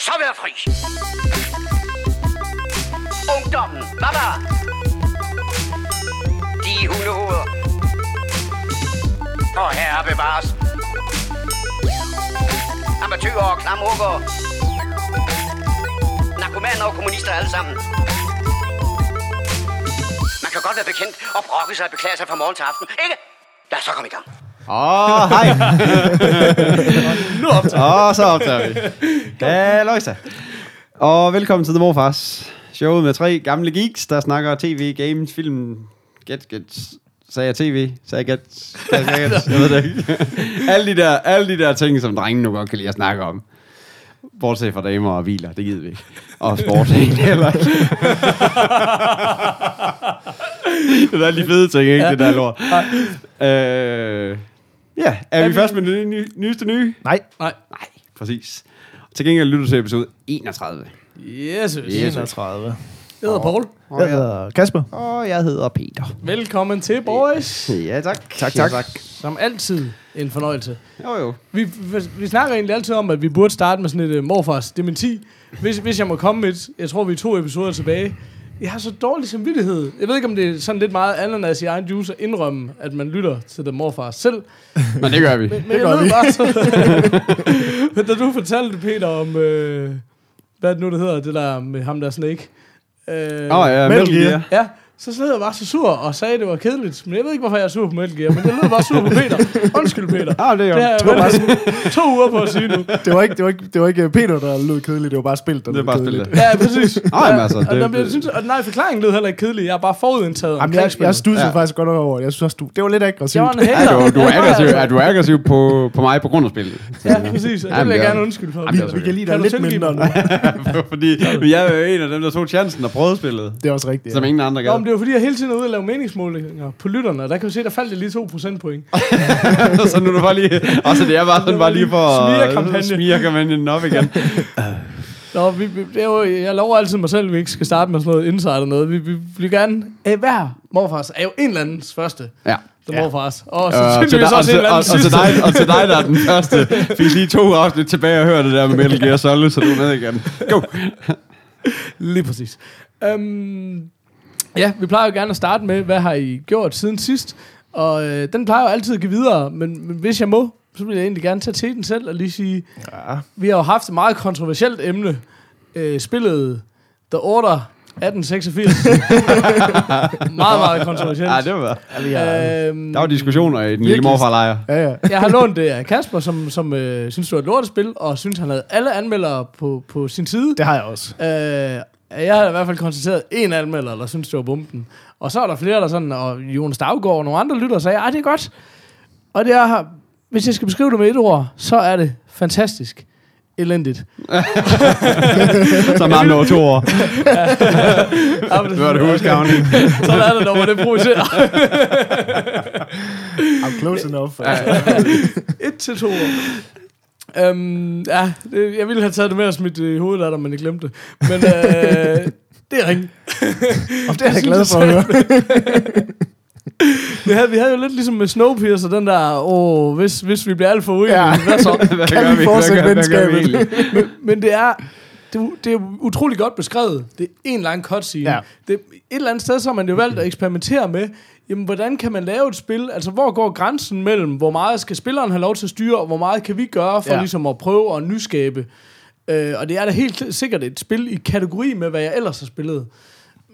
så være fri. Ungdommen, baba. De hundehoveder. Og herre bevares. Amatøger og klamrukker. Narkomaner og kommunister alle sammen. Man kan godt være bekendt og brokke sig og beklage sig fra morgen til aften, ikke? Lad os så komme i gang. Åh, oh, hej. nu optager Åh, oh, så optager vi. Halløjsa. Og velkommen til The Morfars. Showet med tre gamle geeks, der snakker tv, games, film, get, get, sagde jeg tv, sagde jeg get, sagde jeg get, jeg ved det ikke. alle, de der, alle de der ting, som drengene nu godt kan lide at snakke om. Bortset fra damer og biler, det gider vi ikke. Og sport heller ikke. det er de fede ting, ikke? Ja. Det der lort. Øh, ja, er, er vi, vi først med det nye, nyeste nye? Nej. Nej. Nej, præcis. Til gengæld lytter du til episode 31. Yes, Yes. 31. Jeg hedder Paul. Jeg hedder Kasper. Og jeg hedder Peter. Velkommen til, boys. Ja, tak. Tak, tak. tak. Som altid en fornøjelse. Jo, jo. Vi, vi, vi snakker egentlig altid om, at vi burde starte med sådan et uh, morfars dementi. Hvis, hvis jeg må komme med et, jeg tror vi er to episoder tilbage. Jeg har så dårlig samvittighed. Jeg ved ikke, om det er sådan lidt meget ananas i egen juice at indrømme, at man lytter til The Morfars selv. Men det gør vi. Men, men gør jeg ved vi. bare så... men da du fortalte, Peter, om... Øh, hvad er det nu, det hedder? Det der med ham der Snake. Øh, oh, ja, Metal. Gear. Ja, så sad jeg bare så sur og sagde, at det var kedeligt. Men jeg ved ikke, hvorfor jeg er sur på Metal Gear, men jeg lød bare sur på Peter. Undskyld, Peter. Ah, det er Det jo. jeg Det var bare to uger på at sige nu. Det var ikke, det var ikke, det var ikke Peter, der lød kedeligt. Det var bare spillet, der Det lød bare kedeligt. spillet. Ja, præcis. Nå, jamen altså, og, det- det, jeg synes, og nej, forklaringen lød heller ikke kedelig. Jeg er bare forudindtaget Jamen, jeg, jeg spillet. studsede Ja. faktisk godt over. det. Jeg synes også, du, det var lidt aggressivt. Jeg var en Ja, hater. du, du, er Det var jeg aggressiv, er du aggressiv på, på mig på grund af spillet? Ja, præcis. Og det vil jeg det er- gerne undskylde for. Jamen, det er Vi kan lide dig lidt mindre nu. Fordi jeg er jo en af dem, der tog chancen og prøvede spillet. Det er også rigtigt. Som Ja. ingen andre men gad. Det var fordi, jeg hele tiden er ude og lave meningsmålinger på lytterne, og der kan vi se, der faldt det lige 2 procentpoint. så nu er det bare lige... Også det er bare sådan bare lige for... Smirekampagne. Smirekampagnen op igen. Nå, vi, vi, det er jo, jeg lover altid mig selv, at vi ikke skal starte med sådan noget insider noget. Vi, vi vil gerne... Øh, hver morfars er jo en eller andens første. Ja. The Ja. morfars. Og Øh, så og, til og, også en til, eller og, og, til dig, og til dig, der er den første, fik lige to afsnit tilbage og hørte det der med Metal Gear Solid, så du er med igen. Go! Lige præcis. Um, ja, vi plejer jo gerne at starte med, hvad har I gjort siden sidst? Og øh, den plejer jo altid at give videre, men, men hvis jeg må, så vil jeg egentlig gerne tage til den selv og lige sige, Ja. vi har jo haft et meget kontroversielt emne. Øh, spillet The Order 1886. meget, meget kontroversielt. Ja, det var Ja, vi Øhm, Der var diskussioner i den lille morfarlejr. ja, ja. jeg har lånt det af Kasper, som, som øh, synes, det var et lortespil, og synes, han havde alle anmeldere på, på sin side. Det har jeg også. Øh, jeg har i hvert fald konstateret en anmelder, der synes, det var bomben. Og så er der flere, der sådan, og Jonas Stavgaard og nogle andre lytter sagde, ej, det er godt. Og det er, hvis jeg skal beskrive det med et ord, så er det fantastisk. Elendigt. Som andre over to år. Ja, men Det var det huskavning. Sådan er det, når man improviserer. I'm close enough. Et til to år. Um, ja, det, jeg ville have taget det med og smidt det i hovedet af dig, men jeg glemte det. Men øh, det er ringe. Og det er jeg glad for at høre. Vi havde, vi havde jo lidt ligesom med Snowpiercer, den der, åh, hvis, hvis vi bliver alt for uenige, Ja. hvad så? Hvad Kan vi Hvad fortsætte vi venskabet? men, men det er, det, er- det er utrolig godt beskrevet. Det er en lang cutscene. Ja. Det, et eller andet sted, så har man jo valgt at eksperimentere med, jamen, hvordan kan man lave et spil? Altså, hvor går grænsen mellem, hvor meget skal spilleren have lov til at styre, og hvor meget kan vi gøre for Ja. ligesom at prøve at nyskabe? Øh, og det er da helt sikkert et spil i kategori med, hvad jeg ellers har spillet.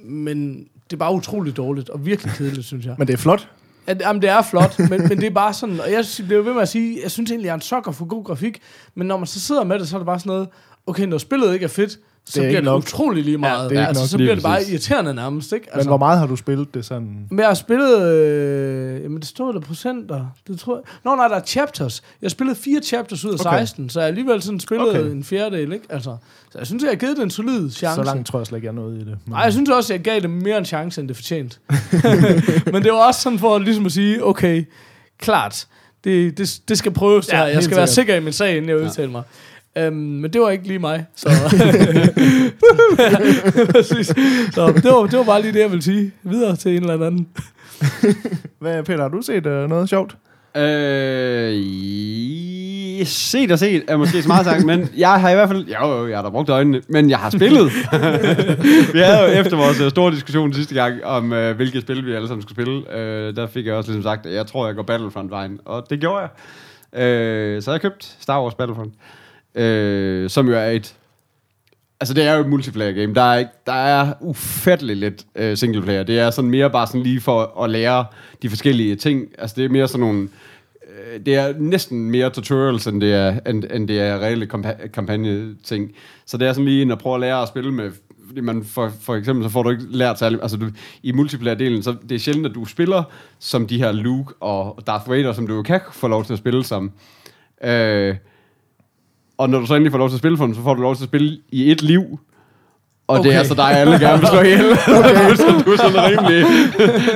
Men det er bare utroligt dårligt, og virkelig kedeligt, synes jeg. Men det er flot. At, jamen, det er flot, men, men det er bare sådan, og jeg bliver ved med at sige, jeg synes egentlig, jeg er en sokker for god grafik, men når man så sidder med det, så er det bare sådan noget, okay, når spillet ikke er fedt, så Det er bliver det nok. utrolig lige meget. det Ja, er ikke altså, nok, så bliver det bare præcis. irriterende nærmest, ikke? Men Altså, hvor meget har du spillet det sådan? men jeg har spillet, øh, jamen det stod der procenter, det tror jeg. Nå nej, der er chapters. Jeg har spillet fire chapters ud af Okay. 16, så jeg har alligevel sådan spillet Okay. en fjerdedel, ikke? Altså, så jeg synes, jeg har givet det en solid chance. Så langt tror jeg slet ikke, jeg nået i det. Men- Nej, jeg synes også, jeg gav det mere en chance, end det fortjent. Men det var også sådan for ligesom at sige, okay, klart, det, det, det skal prøves det Ja, her. Jeg skal være sikkert. sikker i min sag, inden jeg udtaler mig. Um, men det var ikke lige mig. Så, Præcis. så det, var, det var bare lige det, jeg ville sige. Videre til en eller anden. Hvad, Peter, har du set uh, noget sjovt? Øh, set og set er måske så meget sagt, men jeg har i hvert fald... Jo, jo, jeg har da brugt øjnene, men jeg har spillet. vi havde jo efter vores øh, store diskussion sidste gang, om øh, hvilke spil vi alle sammen skulle spille, øh, der fik jeg også ligesom sagt, at jeg tror, jeg går Battlefront-vejen, og det gjorde jeg. Øh, så jeg købt Star Wars Battlefront, øh, øh, som jo er et Altså, det er jo et multiplayer game. Der er, ikke, der er ufattelig lidt øh, single player. Det er sådan mere bare sådan lige for at lære de forskellige ting. Altså, det er mere sådan nogle... Øh, det er næsten mere tutorials, end det er, end, end det er reelle kampa- kampagne-ting. Så det er sådan lige en at prøve at lære at spille med fordi man for, for eksempel, så får du ikke lært særlig, altså du, i multiplayer-delen, så det er sjældent, at du spiller som de her Luke og Darth Vader, som du jo kan få lov til at spille som. Øh, og når du så endelig får lov til at spille for dem, så får du lov til at spille i et liv. Og okay. det er altså dig, alle gerne vil slå ihjel. Okay. du, sådan, du er sådan rimelig...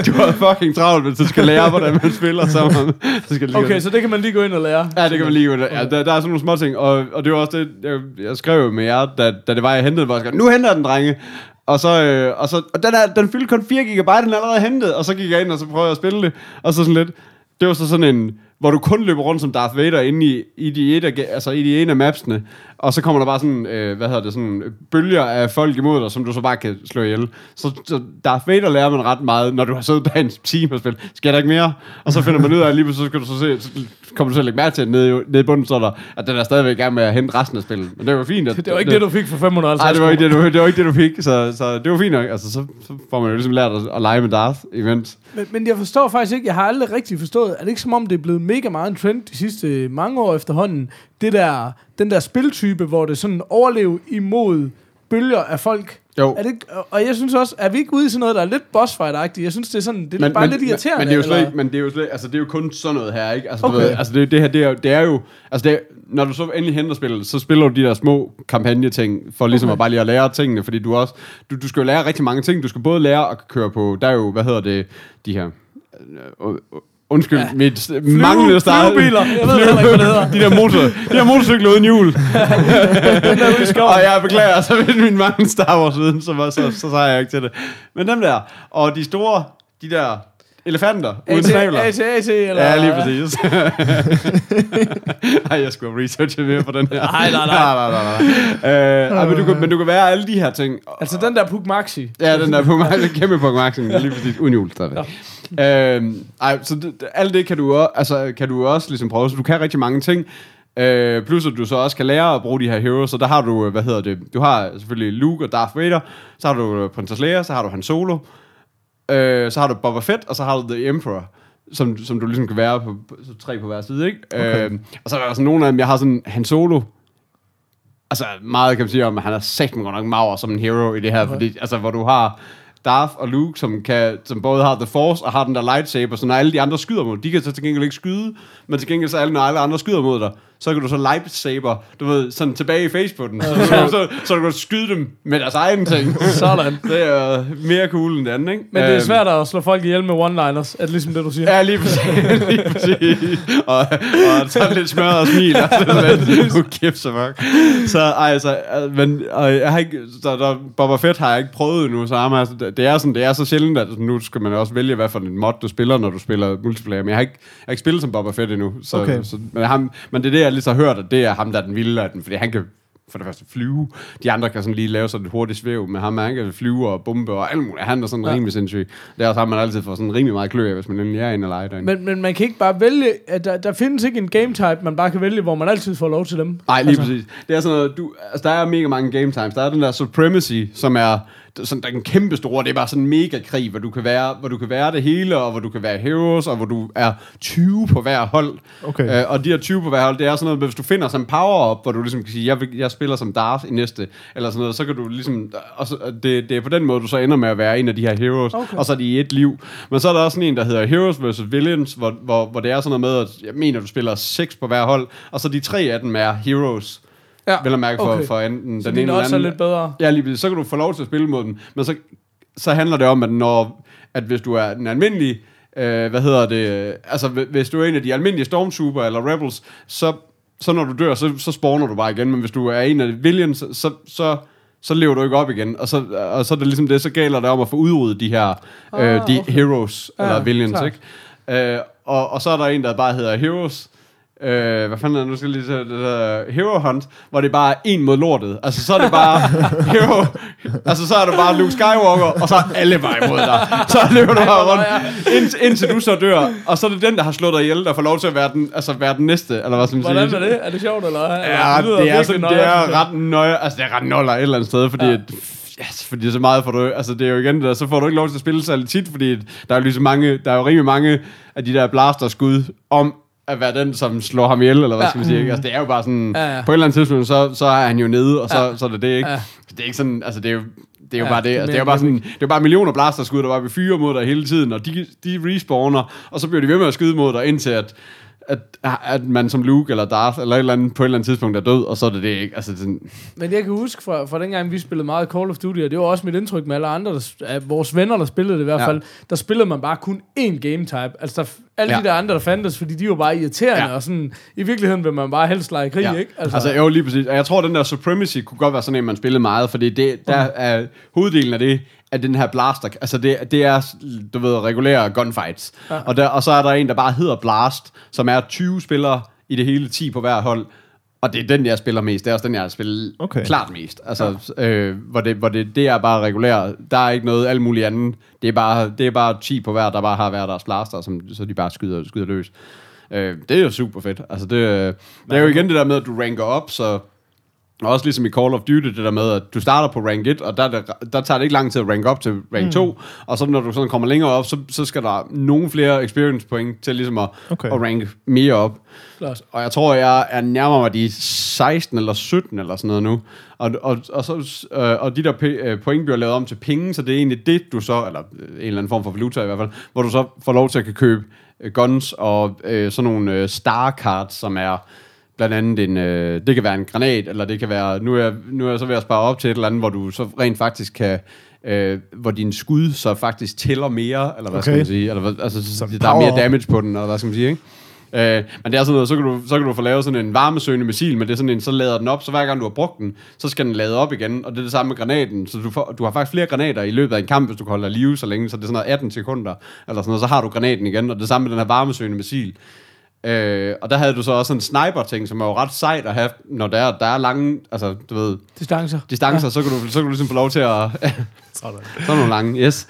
Du har fucking travlt, hvis du skal lære, hvordan man spiller sammen. Så skal lige Okay, så det kan man lige gå ind og lære. Ja, det kan man lige godt. Ja, der, der er sådan nogle små ting, og, og det var også det, jeg, jeg skrev med jer, da, da det var, jeg hentede, hvor jeg skrev, nu henter den, drenge. Og så, øh, og så og den, er, den fyldte kun 4 GB, den er allerede hentet, og så gik jeg ind, og så prøvede jeg at spille det, og så sådan lidt, det var så sådan en, hvor du kun løber rundt som Darth Vader inde i, i, de, et af, altså i de ene af mapsene, og så kommer der bare sådan, øh, hvad hedder det, sådan bølger af folk imod dig, som du så bare kan slå ihjel. Så, så Darth Vader lærer man ret meget, når du har siddet bag en time og spillet, skal der ikke mere? Og så finder man ud af, at lige så skal du så se, så kommer du så lægge mærke til, at nede, nede i bunden står der, at den er stadigvæk i gang med at hente resten af spillet. Men det var fint. At, Det var ikke det, du fik for 550 Nej, det var ikke det, du, det var ikke det, du fik, så, så det var fint nok. Altså, så, så får man jo ligesom lært at, at lege med Darth imens. Men, men jeg forstår faktisk ikke, jeg har aldrig rigtig forstået, er det ikke som om, det er blevet mega meget en trend de sidste mange år efterhånden, det der, den der spiltype, hvor det sådan overleve imod bølger af folk. Jo. Er det ikke, og- jeg synes også, er vi ikke ude i sådan noget, der er lidt boss fight-agtigt? Jeg synes, det er sådan, det er men, bare lidt irriterende. Men, men, det er jo slet, eller? ikke- men det er jo slet, altså det er jo kun sådan noget her, ikke? Altså, Okay. du ved, altså det, det her, det er, det er jo, altså det er, når du så endelig henter spillet, så spiller du de der små kampagneting, for ligesom Okay. at bare lige at lære tingene, fordi du også, du, du skal jo lære rigtig mange ting. Du skal både lære at køre på, der er jo, hvad hedder det, de her, øh, øh, Undskyld, ja. mit manglende start. flyvebiler. Jeg ved heller ikke, hvad det hedder. De der motor, de der motorcykler uden hjul. og jeg beklager, så ved min mange Star Wars viden, så, var- så, så, så jeg ikke til det. Men dem der, og de store, de der elefanter uden AT, snabler. AT, AT, eller... Ja, lige præcis. Ej, jeg skulle have researchet mere på den her. Nej, nej, nej. nej, nej, nej. Øh, ej, men, du kan, men du kan være alle de her ting. Altså den der Puk Maxi. Ja, den der mig, den kæmpe på Maxen, lige præcis, uden jul stadigvæk. Øhm, ej, så det, alt det kan du, også, altså, kan du også ligesom prøve, så du kan rigtig mange ting. Øh, plus at du så også kan lære at bruge de her heroes, så der har du, øh, hvad hedder det, du har selvfølgelig Luke og Darth Vader, så har du øh, Princess Leia, så har du Han Solo, øh, så har du Boba Fett, og så har du The Emperor, som, som du ligesom kan være på, så tre på hver side, ikke? Okay. Øh, og så er der sådan nogle af dem, jeg har sådan Han Solo, altså meget kan man sige om, at han er sagt godt nok maver som en hero i det her, okay. fordi, altså hvor du har Darth og Luke, som, kan, som både har The Force og har den der lightsaber, så når alle de andre skyder mod, de kan så til gengæld ikke skyde, men til gengæld så alle, når alle andre skyder mod dig, så kan du så lightsaber, du ved, sådan tilbage i face på den, så, så, så, så du kan skyde dem med deres egen ting. Sådan. Det er mere cool end det andet, ikke? Men det er Øhm, svært at slå folk ihjel med one-liners, er det ligesom det, du siger? Ja, lige præcis. lige præcis. Og, og sådan lidt smør og smil. Og sådan. Who gives a fuck? Så, ej, altså, øh, men, og jeg har ikke, så der, Boba Fett har jeg ikke prøvet endnu, så ham, altså, det er sådan, det er så sjældent, at nu skal man også vælge, hvad for en mod du spiller, når du spiller multiplayer, men jeg har ikke, jeg har ikke spillet som Boba Fett endnu, så, Okay. så men, ham, men det er det, jeg lige så hørt, at det er ham, der er den vilde af den, fordi han kan for det første flyve. De andre kan sådan lige lave sådan et hurtigt svæv, men ham han kan flyve og bombe og alt muligt. Han er sådan ja. Rimelig sindssyg. Det er også ham, man altid får sådan rimelig meget klø af, hvis man endelig er inde og derinde. Men, men man kan ikke bare vælge, at der, der findes ikke en game type, man bare kan vælge, hvor man altid får lov til dem. Nej, lige altså. præcis. Det er sådan noget, du, altså, der er mega mange game times. Der er den der Supremacy, som er sådan, der er en kæmpe store, det er bare sådan en mega krig, hvor du kan være, hvor du kan være det hele, og hvor du kan være heroes, og hvor du er 20 på hver hold. Okay. Øh, og de her 20 på hver hold, det er sådan noget, hvis du finder sådan en power-up, hvor du ligesom kan sige, jeg, vil, jeg spiller som Darth i næste, eller sådan noget, så kan du ligesom, og så, det, det er på den måde, du så ender med at være en af de her heroes, Okay. og så er de i et liv. Men så er der også sådan en, der hedder Heroes vs. Villains, hvor, hvor, hvor det er sådan noget med, at jeg mener, du spiller seks på hver hold, og så de tre af dem er heroes. Ja, Vel at mærke for, okay. for enten Så den ene eller er anden. lidt bedre. Ja, lige. Så kan du få lov til at spille mod dem. Men så, så handler det om, at når at hvis du er den almindelige, øh, hvad hedder det, altså hvi- hvis du er en af de almindelige Stormtrooper eller Rebels, så, så når du dør, så, så spawner du bare igen. Men hvis du er en af Villains, så, så, så lever du ikke op igen. Og så, og så er det ligesom det, så gælder det om at få udryddet de her øh, Ah, de okay. heroes, Ja, eller Villains, klart. ikke? Øh, og, og så er der en, der bare hedder Heroes, Øh, hvad fanden er det, nu skal jeg lige se, det der Hero Hunt, hvor det bare er en mod lortet. Altså, så er det bare Hero, altså, så er det bare Luke Skywalker, og så er alle bare imod dig. Så løber du bare rundt, ind, indtil du så dør, og så er det den, der har slået dig ihjel, der får lov til at være den, altså, være den næste, eller hvad skal man Hvordan sige. er det? Er det sjovt, eller? Ja, eller, det er, sådan, det er ret nøje, altså det er ret noller et eller andet sted, fordi Ja. yes, fordi så meget får du, altså det er jo igen det der, så får du ikke lov til at spille særlig tit, fordi der er jo ligesom mange, der er jo rimelig mange af de der blasterskud om at være den, som slår ham ihjel, eller hvad Ja. skal man sige, ikke? Altså det er jo bare sådan, Ja, ja. på et eller andet tidspunkt, så, så er han jo nede, og så, Ja. så er det det, ikke? Ja. Det er ikke sådan, altså det er jo, det er jo Ja, bare det, det er altså, det er jo bare sådan, det er bare millioner blasterskud, der bare vil fyre mod dig hele tiden, og de, de respawner, og så bliver de ved med at skyde mod dig, indtil at, at, at man som Luke eller Darth eller et eller andet på et eller andet tidspunkt er død, og så er det det ikke. Altså, sådan- Men jeg kan huske fra, fra dengang, vi spillede meget Call of Duty, og det var også mit indtryk med alle andre, der, af vores venner, der spillede det i hvert Ja. fald, der spillede man bare kun én game type. Altså der, alle Ja. de der andre, der fandtes, fordi de var bare irriterende, Ja. og sådan, i virkeligheden vil man bare helst lege krig, ja. ikke? Altså, altså, jo, lige præcis. Og jeg tror, den der Supremacy kunne godt være sådan en, man spillede meget, fordi det, der er hoveddelen af det, af den her blaster, altså det, det er, du ved, regulære gunfights. Ja. Og, der, og så er der en, der bare hedder Blast, som er 20 spillere i det hele, 10 på hver hold. Og det er den, jeg spiller mest. Det er også den, jeg har spillet Okay. okay. klart mest. Altså, ja. øh, hvor, det, hvor det, det er bare regulært. Der er ikke noget alt muligt andet. Det er bare, det er bare 10 på hver, der bare har hver deres blaster, som, så de bare skyder, skyder løs. Øh, det er jo super fedt. Altså, det, øh, det er jo igen det der med, at du ranker op, så og også ligesom i Call of Duty, det der med, at du starter på rank 1, og der, er det, der tager det ikke lang tid at rank op til rank mm. 2, og så når du sådan kommer længere op, så, så skal der nogle flere experience point til ligesom at, Okay. at rank mere op. Klart. Og jeg tror, jeg er nærmere mig de 16 eller 17 eller sådan noget nu. Og, og, og, så, øh, og de der p- øh, point bliver lavet om til penge, så det er egentlig det, du så, eller øh, en eller anden form for valuta i hvert fald, hvor du så får lov til at kan købe øh, guns og øh, sådan nogle øh, star cards, som er blandt andet en, øh, det kan være en granat, eller det kan være, nu er, jeg, nu er jeg så ved at spare op til et eller andet, hvor du så rent faktisk kan, øh, hvor din skud så faktisk tæller mere, eller hvad okay. skal man sige, eller altså, så, der er mere power. damage på den, eller hvad skal man sige, ikke? Øh, men det er sådan noget, så kan, du, så kan du få lavet sådan en varmesøgende missil, men det er sådan en, så lader den op, så hver gang du har brugt den, så skal den lade op igen, og det er det samme med granaten, så du, får, du har faktisk flere granater i løbet af en kamp, hvis du kan holde live så længe, så det er sådan noget 18 sekunder, eller sådan noget, så har du granaten igen, og det samme med den her varmesøgende missil. Øh, og der havde du så også sådan en sniper-ting, som er jo ret sejt at have, når der er, der er lange, altså du ved, Distancer. distancer, ja. så, kan du, så kan du ligesom få lov til at... Sådan. sådan nogle lange, yes.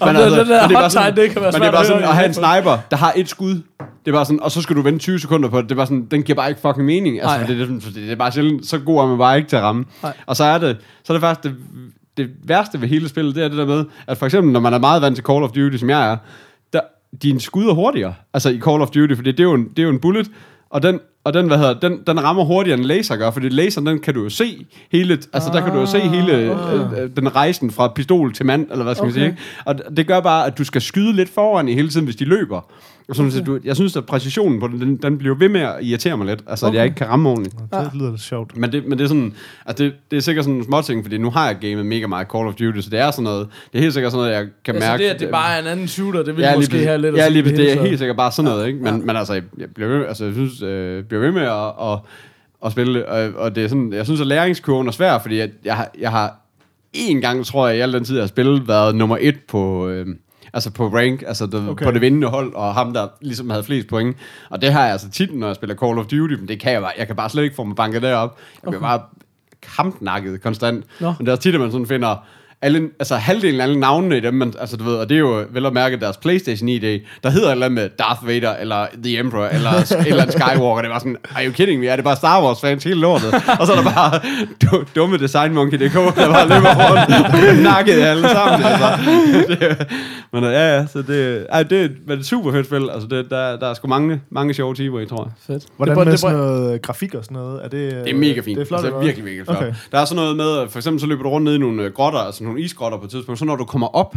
Og det- det der men tide, det kan være Men det er bare sådan at have en sniper, der har et skud. Det er bare sådan, og så skal du vente 20 sekunder på det. Det er bare sådan, den giver bare ikke fucking mening. Altså, Nej. det, det, det, det, er bare sjældent, så god er man bare ikke til at ramme. Nej. Og så er det, så er det faktisk det, det værste ved hele spillet, det er det der med, at for eksempel, når man er meget vant til Call of Duty, som jeg er, dine skud er hurtigere, altså i Call of Duty, fordi det er jo en, det er jo en bullet, og den, og den, hvad hedder, den, den rammer hurtigere end en laser gør, fordi laseren, den kan du jo se hele, altså der kan du jo se hele øh, øh, den rejsen fra pistol til mand, eller hvad skal okay. man Okay. sige, ikke? Og det gør bare, at du skal skyde lidt foran i hele tiden, hvis de løber. Og sådan, okay. du, jeg synes, at præcisionen på den, den, den bliver ved med at irritere mig lidt, altså okay. at jeg ikke kan ramme ordentligt. Det lyder lidt sjovt. Men det, men det er sådan, altså det, det er sikkert sådan en småting, fordi nu har jeg gamet mega meget Call of Duty, så det er sådan noget, det er helt sikkert sådan noget, jeg kan Altså mærke. det, at det bare er en anden shooter, det vil Ja, ja, lige måske præcis. have lidt Ja, lige det. Det er så- helt sikkert bare sådan noget, ikke? Men, men altså, jeg bliver altså, jeg synes, øh, bliver ved med at, at, at spille og, og det er sådan, jeg synes, at læringskurven er svær, fordi jeg, jeg, har, jeg har én gang, tror jeg, i al den tid, jeg har spillet, været nummer et på, øh, altså på rank, altså det, okay. Okay. på det vindende hold, og ham, der ligesom havde flest point. Og det har jeg altså tit, når jeg spiller Call of Duty, men det kan jeg bare, jeg kan bare slet ikke få mig banket derop. Jeg bliver bare kampnakket konstant. Nå. Men det er også tit, at man sådan finder alle, altså halvdelen af alle navnene i dem, man, altså du ved, og det er jo vel at mærke deres Playstation ID, der hedder et eller andet med Darth Vader, eller The Emperor, eller et eller andet Skywalker, det var sådan, are you kidding me, er det bare Star Wars fans hele lortet? og så er der bare du, dumme designmonkey.dk, der bare løber rundt og nakket alle sammen, altså. det, men øh, ja, ja, så det, ej, det, men det er et super fedt spil, altså det, der, der er sgu mange, mange sjove timer i, tror jeg. Fedt. Hvordan det, med det, sådan det, noget øh, grafik og sådan noget? Er det, Det er mega fint. Det er flot, altså, virkelig, virkelig flot. Okay. Der er sådan noget med, for eksempel så løber du rundt ned i nogle øh, grotter, altså nogle isgrotter på et tidspunkt, så når du kommer op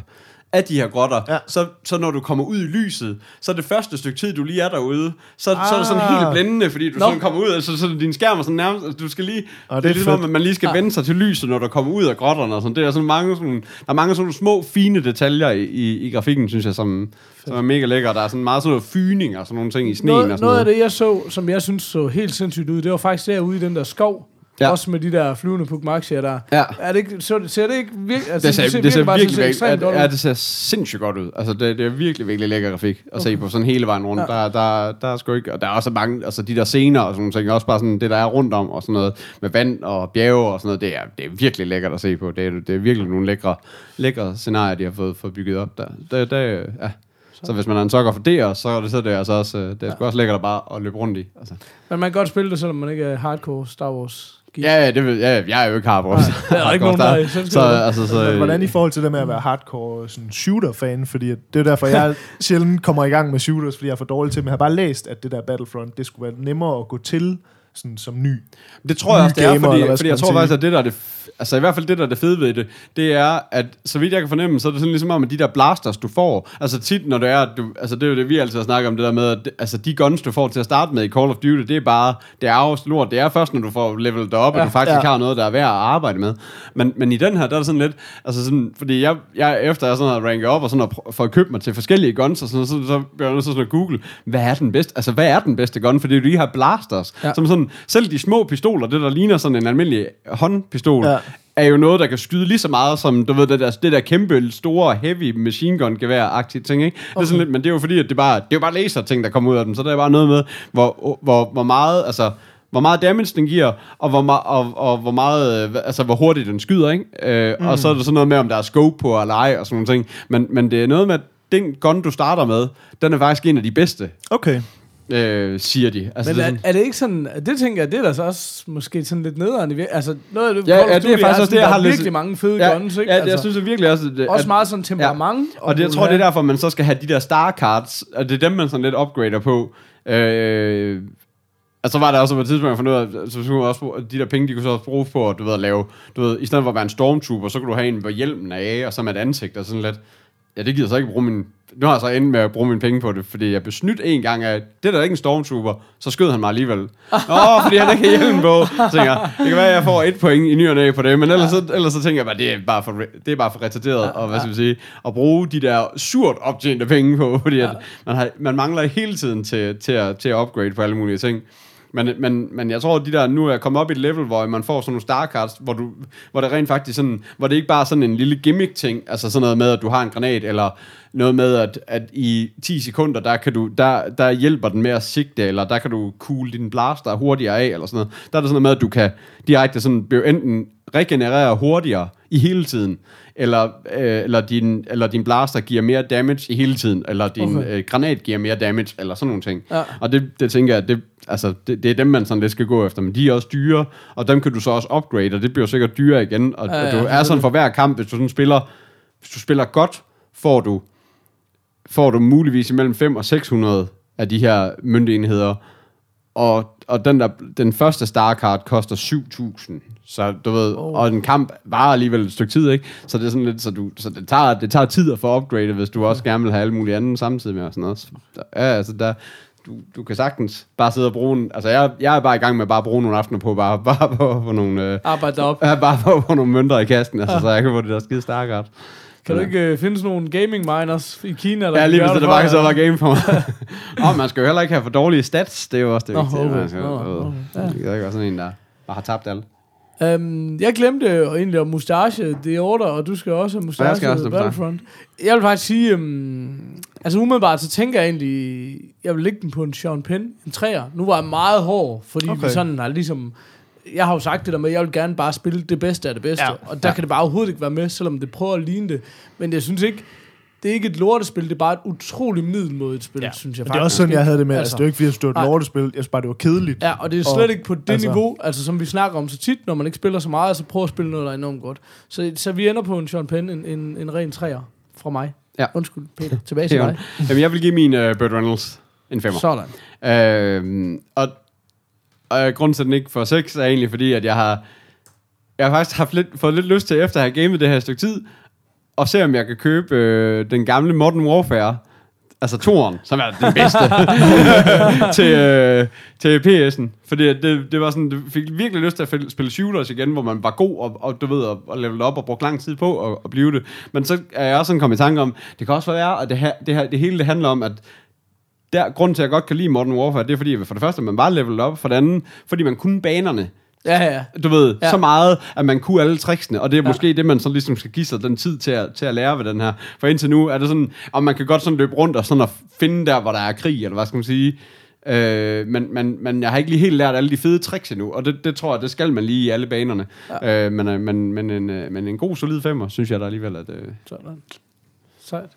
af de her grotter, ja. Så, så når du kommer ud i lyset, så det første stykke tid, du lige er derude, så, ah. så er det sådan Ah. helt blændende, fordi du Nå. sådan kommer ud, altså så din skærm er sådan nærmest, altså, du skal lige, Ah, det, det er ligesom, at man lige skal vende sig til lyset, når du kommer ud af grotterne og sådan. Det er sådan mange sådan, der er mange sådan små, fine detaljer i, i, i grafikken, synes jeg, som, som er mega lækker. Der er sådan meget sådan noget fyning og sådan nogle ting i sneen og noget, sådan noget af det, jeg så, som jeg synes så helt sindssygt ud, det var faktisk derude i den der skov, Ja. Ja. Også med de der flyvende Puk Maxia der. Ja. Er det ikke, så ser det ikke virkelig... Altså, Det ser, det ser bare virkelig, sådan virkelig, ekstremt godt ja, ud. det ser sindssygt godt ud. Altså, det, det er virkelig, virkelig lækker grafik at se Okay. på sådan hele vejen rundt. Ja. Der, der, der er sgu ikke, og der er også mange, altså de der scener og sådan ting, også bare sådan det, der er rundt om, og sådan noget med vand og bjerge og sådan noget, det er, det er virkelig lækkert at se på. Det er, det er virkelig nogle lækre, lækre scenarier, de har fået, fået bygget op der. Det, det, ja. Så hvis man er en sokker for det, så er det, så det altså også, øh, det er sgu også lækkert at bare at løbe rundt i. Altså. Men man kan godt spille det, selvom man ikke er hardcore Star Wars. Ja, ja, det vil, ja, jeg er jo ikke hardcore. Nej, der er ikke nogen, der er så, altså, så, Hvordan i forhold til det med at være hardcore sådan shooter-fan? Fordi det er derfor, jeg sjældent kommer i gang med shooters, fordi jeg er for dårlig til, men jeg har bare læst, at det der Battlefront, det skulle være nemmere at gå til sådan, som ny. Det tror jeg også, det er, fordi, fordi jeg tror faktisk, at det der er det, altså i hvert fald det der er det fede ved det, det er, at så vidt jeg kan fornemme, så er det sådan ligesom om, at de der blasters, du får, altså tit, når det er, at du, altså det er jo det, vi altid har snakket om, det der med, at altså de guns, du får til at starte med i Call of Duty, det er bare, det er også lort, det er først, når du får levelet op, ja, at du faktisk Ja. har noget, der er værd at arbejde med. Men, men i den her, der er det sådan lidt, altså sådan, fordi jeg, jeg efter jeg sådan har ranket op, og sådan har pr- fået købt mig til forskellige guns, og sådan, så, så bliver jeg nødt til sådan at google, hvad er den bedste, altså hvad er den bedste gun, fordi de her blasters, ja. Ja. som sådan, selv de små pistoler, det der ligner sådan en almindelig håndpistol, Ja. er jo noget, der kan skyde lige så meget som, du ved, det der, det der kæmpe, store, heavy machine gun gevær-agtige ting, ikke? Okay. Det er sådan lidt, men det er jo fordi, at det, bare, det er jo bare laser ting, der kommer ud af dem, så der er bare noget med, hvor, hvor, hvor meget, altså, hvor meget damage den giver, og hvor, ma- og, og hvor meget, øh, altså hvor hurtigt den skyder, ikke? Øh, mm. Og så er det sådan noget med, om der er scope på eller ej, og sådan nogle ting. Men, men det er noget med, at den gun, du starter med, den er faktisk en af de bedste, Okay. Øh, siger de. Altså, Men det er er, sådan, er, det ikke sådan, det tænker jeg, det er da så også måske sådan lidt nederen Altså noget af det, Ja, ja, det er faktisk også sådan, det, jeg har er virkelig mange fede ja, guns, ikke? Ja, altså, jeg synes jeg virkelig også, det, også at- meget sådan temperament. Og det, jeg tror, det er derfor, man så skal have de der star cards, og det er dem, man sådan lidt upgrader på. Øh, og så var der også på et tidspunkt, jeg fandt ud af, at så skulle også, bruge- de der penge, de kunne så også bruge på, at du ved, at lave, du ved, i stedet for at være en stormtrooper, så kunne du have en, hvor hjelmen er af, og så med et ansigt, og sådan lidt, ja, det gider så ikke bruge min, nu har jeg så endt med at bruge mine penge på det, fordi jeg blev snydt en gang af, det der er ikke en stormtrooper, så skød han mig alligevel. Åh, fordi han ikke har hjelmen på. Så tænker jeg, det kan være, at jeg får et point i ny og på det, men ellers, så, ellers så tænker jeg bare, det er bare for, det er bare for retarderet, og hvad skal vi sige, at bruge de der surt optjente penge på, fordi at man, har, man mangler hele tiden til, til, at, til at upgrade på alle mulige ting. Men, men, men jeg tror, at de der nu er kommet op i et level, hvor man får sådan nogle star cards, hvor, du, hvor det rent faktisk sådan, hvor det ikke bare er sådan en lille gimmick ting, altså sådan noget med, at du har en granat, eller noget med, at, at i 10 sekunder, der, kan du, der, der hjælper den med at sigte, eller der kan du cool din blaster hurtigere af, eller sådan noget. Der er det sådan noget med, at du kan direkte sådan enten regenerere hurtigere i hele tiden, eller, øh, eller, din, eller din blaster giver mere damage i hele tiden, eller din Okay. øh, granat giver mere damage, eller sådan nogle ting. Ja. Og det, det tænker jeg, det, altså, det, det er dem, man sådan lidt skal gå efter, men de er også dyre, og dem kan du så også upgrade, og det bliver sikkert dyrere igen, og, Ja, ja, ja, og du er selvfølgelig. sådan for hver kamp, hvis du sådan spiller, hvis du spiller godt, får du, får du muligvis imellem 5 og 600 af de her myndigenheder, og, og den, der, den første star card koster 7.000. Så du ved, Oh. og en kamp varer alligevel et stykke tid, ikke? Så det er sådan lidt, så, du, så det, tager, det tager tid at få upgradet, hvis du også gerne vil have alle mulige andre samtidig med og sådan noget. Så, der, ja, altså der, du, du kan sagtens bare sidde og bruge en, altså jeg, jeg er bare i gang med bare at bruge nogle aftener på bare, bare på, på nogle, øh, Arbejde derop. ja, bare på, på nogle mønter i kassen, altså, så jeg kan få det der skide star card. Kan du ikke uh, finde sådan nogle gaming miners i Kina? Der Ja, lige hvis det for bare så være game for mig. og man skal jo heller ikke have for dårlige stats, det er jo også det vigtige. okay. Man skal, Nå, øh, okay. Ja. Det kan ikke være sådan en, der bare har tabt alt. Um, jeg glemte egentlig om mustache, det er order, og du skal også have mustache Ja, jeg skal også have Battlefront. Jeg vil faktisk sige, um, altså umiddelbart så tænker jeg egentlig, jeg vil lægge den på en Sean Penn, en træer. Nu var jeg meget hård, fordi. Okay. vi sådan har ligesom, jeg har jo sagt det der med, at jeg vil gerne bare spille det bedste af det bedste, Ja. og der Ja. kan det bare overhovedet ikke være med, selvom det prøver at ligne det. Men jeg synes ikke, det er ikke et lortespil, det er bare et utroligt middelmådigt spil, ja. synes jeg Men faktisk. det er også sådan, jeg havde det med. Altså, Altså. det er jo ikke, fordi jeg synes, det var et Nej. lortespil. Jeg synes bare, det var kedeligt. Ja, og det er slet Og- ikke på det altså- niveau, altså som vi snakker om så tit, når man ikke spiller så meget, så prøv at spille noget, der er enormt godt. Så, så vi ender på en Sean Penn, en, en, en ren træer fra mig. Ja. Undskyld, Peter. Tilbage til dig. Jamen, jeg vil give min uh, Burt Reynolds en femmer. Sådan. Øhm, og, og grunden til, at den ikke får 6, er egentlig fordi, at jeg har, jeg har faktisk haft lidt, fået lidt lyst til, efter at have gamet det her stykke tid, og se, om jeg kan købe øh, den gamle Modern Warfare, altså toren, som er den bedste, til, øh, til PS'en. Fordi det, det var sådan, det fik virkelig lyst til at spille shooters igen, hvor man var god og, og du ved, og, og op og brugte lang tid på at, at blive det. Men så er jeg også sådan kommet i tanke om, det kan også være, at det, her, det, her, det hele det handler om, at der, grunden til, at jeg godt kan lide Modern Warfare, det er fordi, for det første, man bare leveled op, for det andet, fordi man kunne banerne Ja, ja. Du ved, Ja. ja. så meget, at man kunne alle tricksene, og det er ja. måske det, man så ligesom skal give sig den tid til at, til at lære ved den her. For indtil nu er det sådan, og man kan godt sådan løbe rundt og sådan at finde der, hvor der er krig, eller hvad skal man sige. Øh, men, men, men jeg har ikke lige helt lært alle de fede tricks endnu, og det, det tror jeg, det skal man lige i alle banerne. Ja. Øh, men, øh, men, men, en, øh, men en god, solid femmer, synes jeg da alligevel, at... Øh, Sådan. Sejt.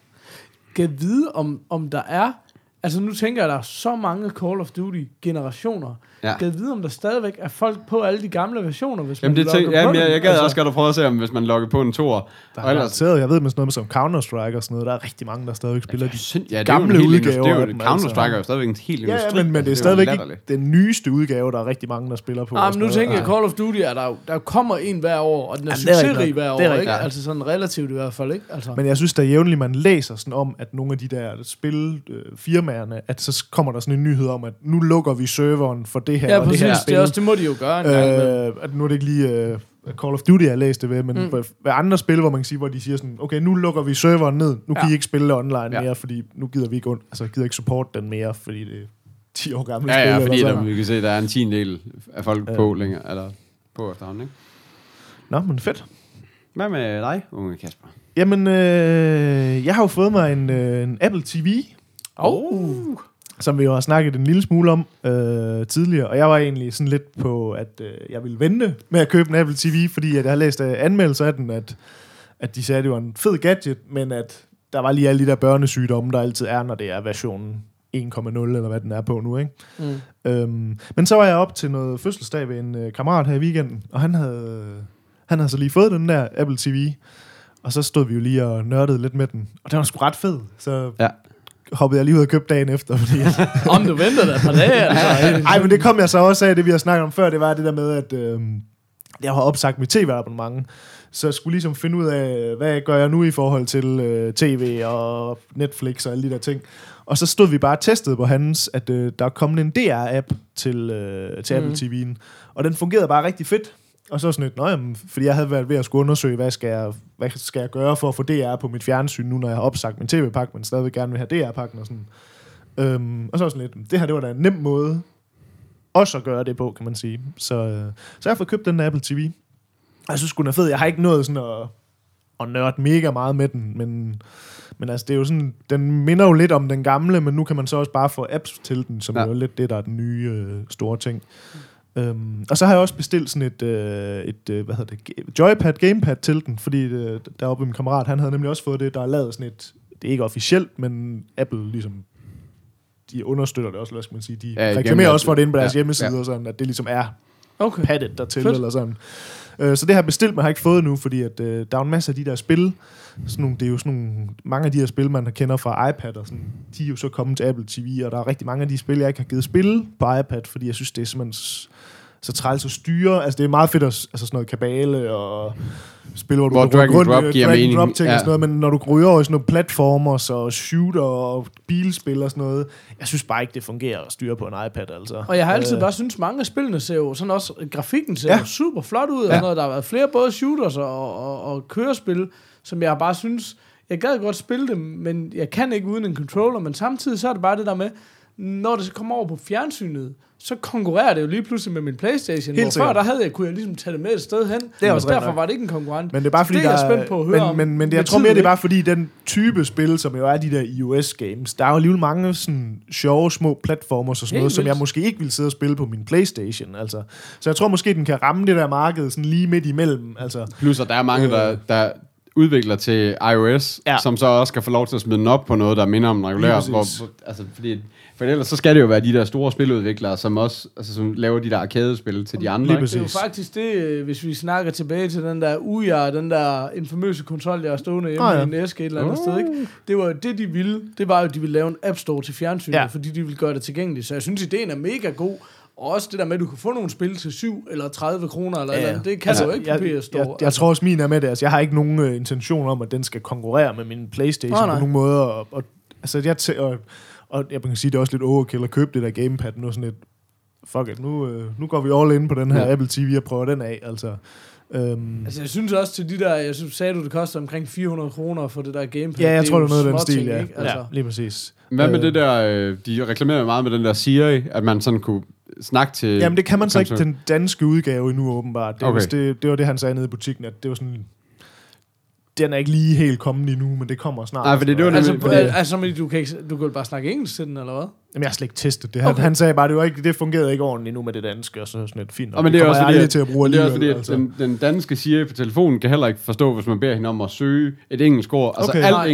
Kan vide, om, om der er... Altså nu tænker jeg, at der er så mange Call of Duty-generationer. Ja. Kan jeg vide, om der stadigvæk er folk på alle de gamle versioner, hvis jamen, man det tænk, logger på jamen, jeg, jeg gad Altså, også godt at prøve at se, om hvis man logger på en tor. Der Og er ellers, garanteret, jeg ved med sådan noget som Counter-Strike og sådan noget, der er rigtig mange, der stadigvæk spiller de Sind, ja, det gamle er udgaver Det er jo, Counter-Strike altså. er jo stadigvæk en helt Ja, industri. ja, men, men det er stadigvæk latterligt. ikke den nyeste udgave, der er rigtig mange, der spiller på. Ah, og men sådan nu tænker jeg, Call of Duty, er der, der kommer en hver år, og den er Jamen, det er succesrig hver år, Det er ikke? ja. Altså sådan relativt i hvert fald, ikke? Altså. Men jeg synes, der jævnligt, man læser sådan om, at nogle af de der spilfirmaerne, at så kommer der sådan en nyhed om, at nu lukker vi serveren for det her ja, og det præcis. her Det, er også, det må de jo gøre en gang. Øh, Øh, at nu er det ikke lige øh, Call of Duty, jeg læste det ved, men Mm. ved andre spil, hvor man kan sige, hvor de siger sådan, okay, nu lukker vi serveren ned, nu kan Ja. I ikke spille det online Ja. mere, fordi nu gider vi ikke, und- altså gider ikke support den mere, fordi det er 10 år gamle Ja, spil. ja, fordi der, vi kan se, der er en tiendel af folk Ja. på længere, eller på efterhånden, ikke? Nå, men fedt. Hvad med dig, unge Kasper? Jamen, øh, jeg har jo fået mig en, øh, en Apple TV, oh. Som vi jo har snakket en lille smule om øh, tidligere, og jeg var egentlig sådan lidt på, at øh, jeg ville vente med at købe en Apple TV, fordi at jeg har læst øh, anmeldelser af den, at, at de sagde, at det var en fed gadget, men at der var lige alle de der børnesygdomme, der altid er, når det er versionen 1,0, eller hvad den er på nu, ikke? Mm. Øhm, men så var jeg op til noget fødselsdag ved en øh, kammerat her i weekenden, og han havde, han havde så lige fået den der Apple TV, og så stod vi jo lige og nørdede lidt med den, og den var sgu ret fed, så Ja. Hoppede jeg lige ud og købte dagen efter, fordi Om du venter da et par dage, altså. Ej, men det kom jeg så også af, det vi har snakket om før, det var det der med, at øh, jeg har opsagt mit tv-abonnement, så jeg skulle ligesom finde ud af, hvad gør jeg nu i forhold til øh, tv og Netflix og alle de der ting. Og så stod vi bare og testede på hans, at øh, der er kommet en DR-app til, øh, til Mhm. Apple TV'en, og den fungerede bare rigtig fedt. Og så sådan et, jamen, fordi jeg havde været ved at skulle undersøge, hvad skal, jeg, hvad skal jeg gøre for at få DR på mit fjernsyn, nu når jeg har opsagt min tv-pakke, men stadig gerne vil have DR-pakken og sådan. Øhm, og så sådan lidt, det her det var da en nem måde også at gøre det på, kan man sige. Så, øh, så jeg har fået købt den Apple TV. Og jeg synes, den er fed. Jeg har ikke nået sådan at, at nørde mega meget med den, men, men altså, det er jo sådan, den minder jo lidt om den gamle, men nu kan man så også bare få apps til den, som ja. Er jo lidt det, der er den nye øh, store ting. Øhm, og så har jeg også bestilt sådan et, øh, et øh, hvad hedder det, joypad, gamepad til den, fordi øh, deroppe min kammerat, han havde nemlig også fået det, der er lavet sådan et, det er ikke officielt, men Apple ligesom, de understøtter det også, hvad skal man sige, de Ja, reklamerer også for det inde på deres Ja, hjemmeside, ja. og sådan, at det ligesom er Okay. paddet dertil, Fedt. eller sådan. Øh, så det har jeg bestilt, men har ikke fået nu, fordi at, øh, der er en masse af de der spil, sådan nogle, det er jo sådan nogle, mange af de her spil, man kender fra iPad, og sådan, de er jo så kommet til Apple TV, og der er rigtig mange af de spil, jeg ikke har givet spille på iPad, fordi jeg synes, det er simpelthen så træls at styre. Altså, det er meget fedt at, altså sådan noget kabale og spil, hvor du Hvor kan drag and rykke drop giver drag mening. drop ting Ja. og sådan noget, men når du ryger over i sådan noget platformers og shooter og bilspil og sådan noget, jeg synes bare ikke, det fungerer at styre på en iPad, altså. Og jeg har altid Øh, bare synes mange af spillene ser jo sådan også, grafikken ser Ja. jo super flot ud, og Ja. sådan noget. Der har været flere både shooters og, og, og kørespil, som jeg bare synes, jeg gad godt spille dem, men jeg kan ikke uden en controller, men samtidig så er det bare det der med, når det så kommer over på fjernsynet, så konkurrerer det jo lige pludselig med min Playstation. Helt Helt før der havde jeg, kunne jeg ligesom tage det med et sted hen. Det er og derfor nok. var det ikke en konkurrent. Men det er bare fordi, det er jeg der spændt på at høre men, om men, men det, jeg tror mere, det er bare fordi, den type spil, som jo er de der iOS-games, der er jo alligevel mange sådan sjove små platformer og sådan Helt noget, som vildt. jeg måske ikke vil sidde og spille på min Playstation. Altså. Så jeg tror måske, den kan ramme det der marked sådan lige midt imellem. Altså. Plus, at der er mange, der, der udvikler til iOS, Ja. som så også skal få lov til at smide den op på noget, der minder om en regulær. Hvor, præcis. altså, fordi, for ellers så skal det jo være de der store spiludviklere, som også altså, som laver de der arcade-spil til de andre. Lige ikke? Det er jo Præcis. faktisk det, øh, hvis vi snakker tilbage til den der Uja, den der infamøse kontrol, jeg har stående hjemme oh, ja. i en æske et eller andet sted. Ikke? Det var jo det, de ville. Det var jo, at de ville lave en App Store til fjernsynet, ja. fordi de ville gøre det tilgængeligt. Så jeg synes, ideen er mega god. Og også det der med, at du kan få nogle spil til 7 eller 30 kroner, eller, ja. eller det kan altså, du jo ikke på jeg, PS Store. jeg, jeg tror også, min er med det. Altså, jeg har ikke nogen uh, intention om, at den skal konkurrere med min Playstation Nej, på nej. nogen måde. Og, og, altså, jeg tæ- og, og jeg kan sige, det er også lidt overkill at købe det der gamepad nu. Sådan et, fuck it, nu, uh, nu går vi all in på den her Ja. Apple TV og prøver den af. Altså, um, Altså, jeg synes også til de der, jeg synes, sagde du, det koster omkring 400 kroner for det der gamepad. ja, jeg det tror, det er noget af den stil, småting, ja. Ikke? Altså, ja. Lige præcis. Hvad med Øh, det der, øh, de reklamerer meget med den der Siri, at man sådan kunne snak til... Jamen, det kan man så ikke den danske udgave endnu, åbenbart. Det, Okay. okay. det, det var det, han sagde nede i butikken, at det var sådan... Den er ikke lige helt kommet endnu, men det kommer snart. Nej, fordi det var Jamen, Altså, nemlig- fordi... fordi- altså men du kan, ikke, du kan bare snakke engelsk til den, eller hvad? jeg har slet ikke testet det. Han, Okay. han sagde bare, det, var ikke, det fungerede ikke ordentligt endnu med det danske, og så sådan lidt fint. Og men det er også jeg til at bruge det er også fordi, at den, den danske Siri på telefonen kan heller ikke forstå, hvis man beder hende om at søge et engelsk ord. Altså Okay. alt Nej.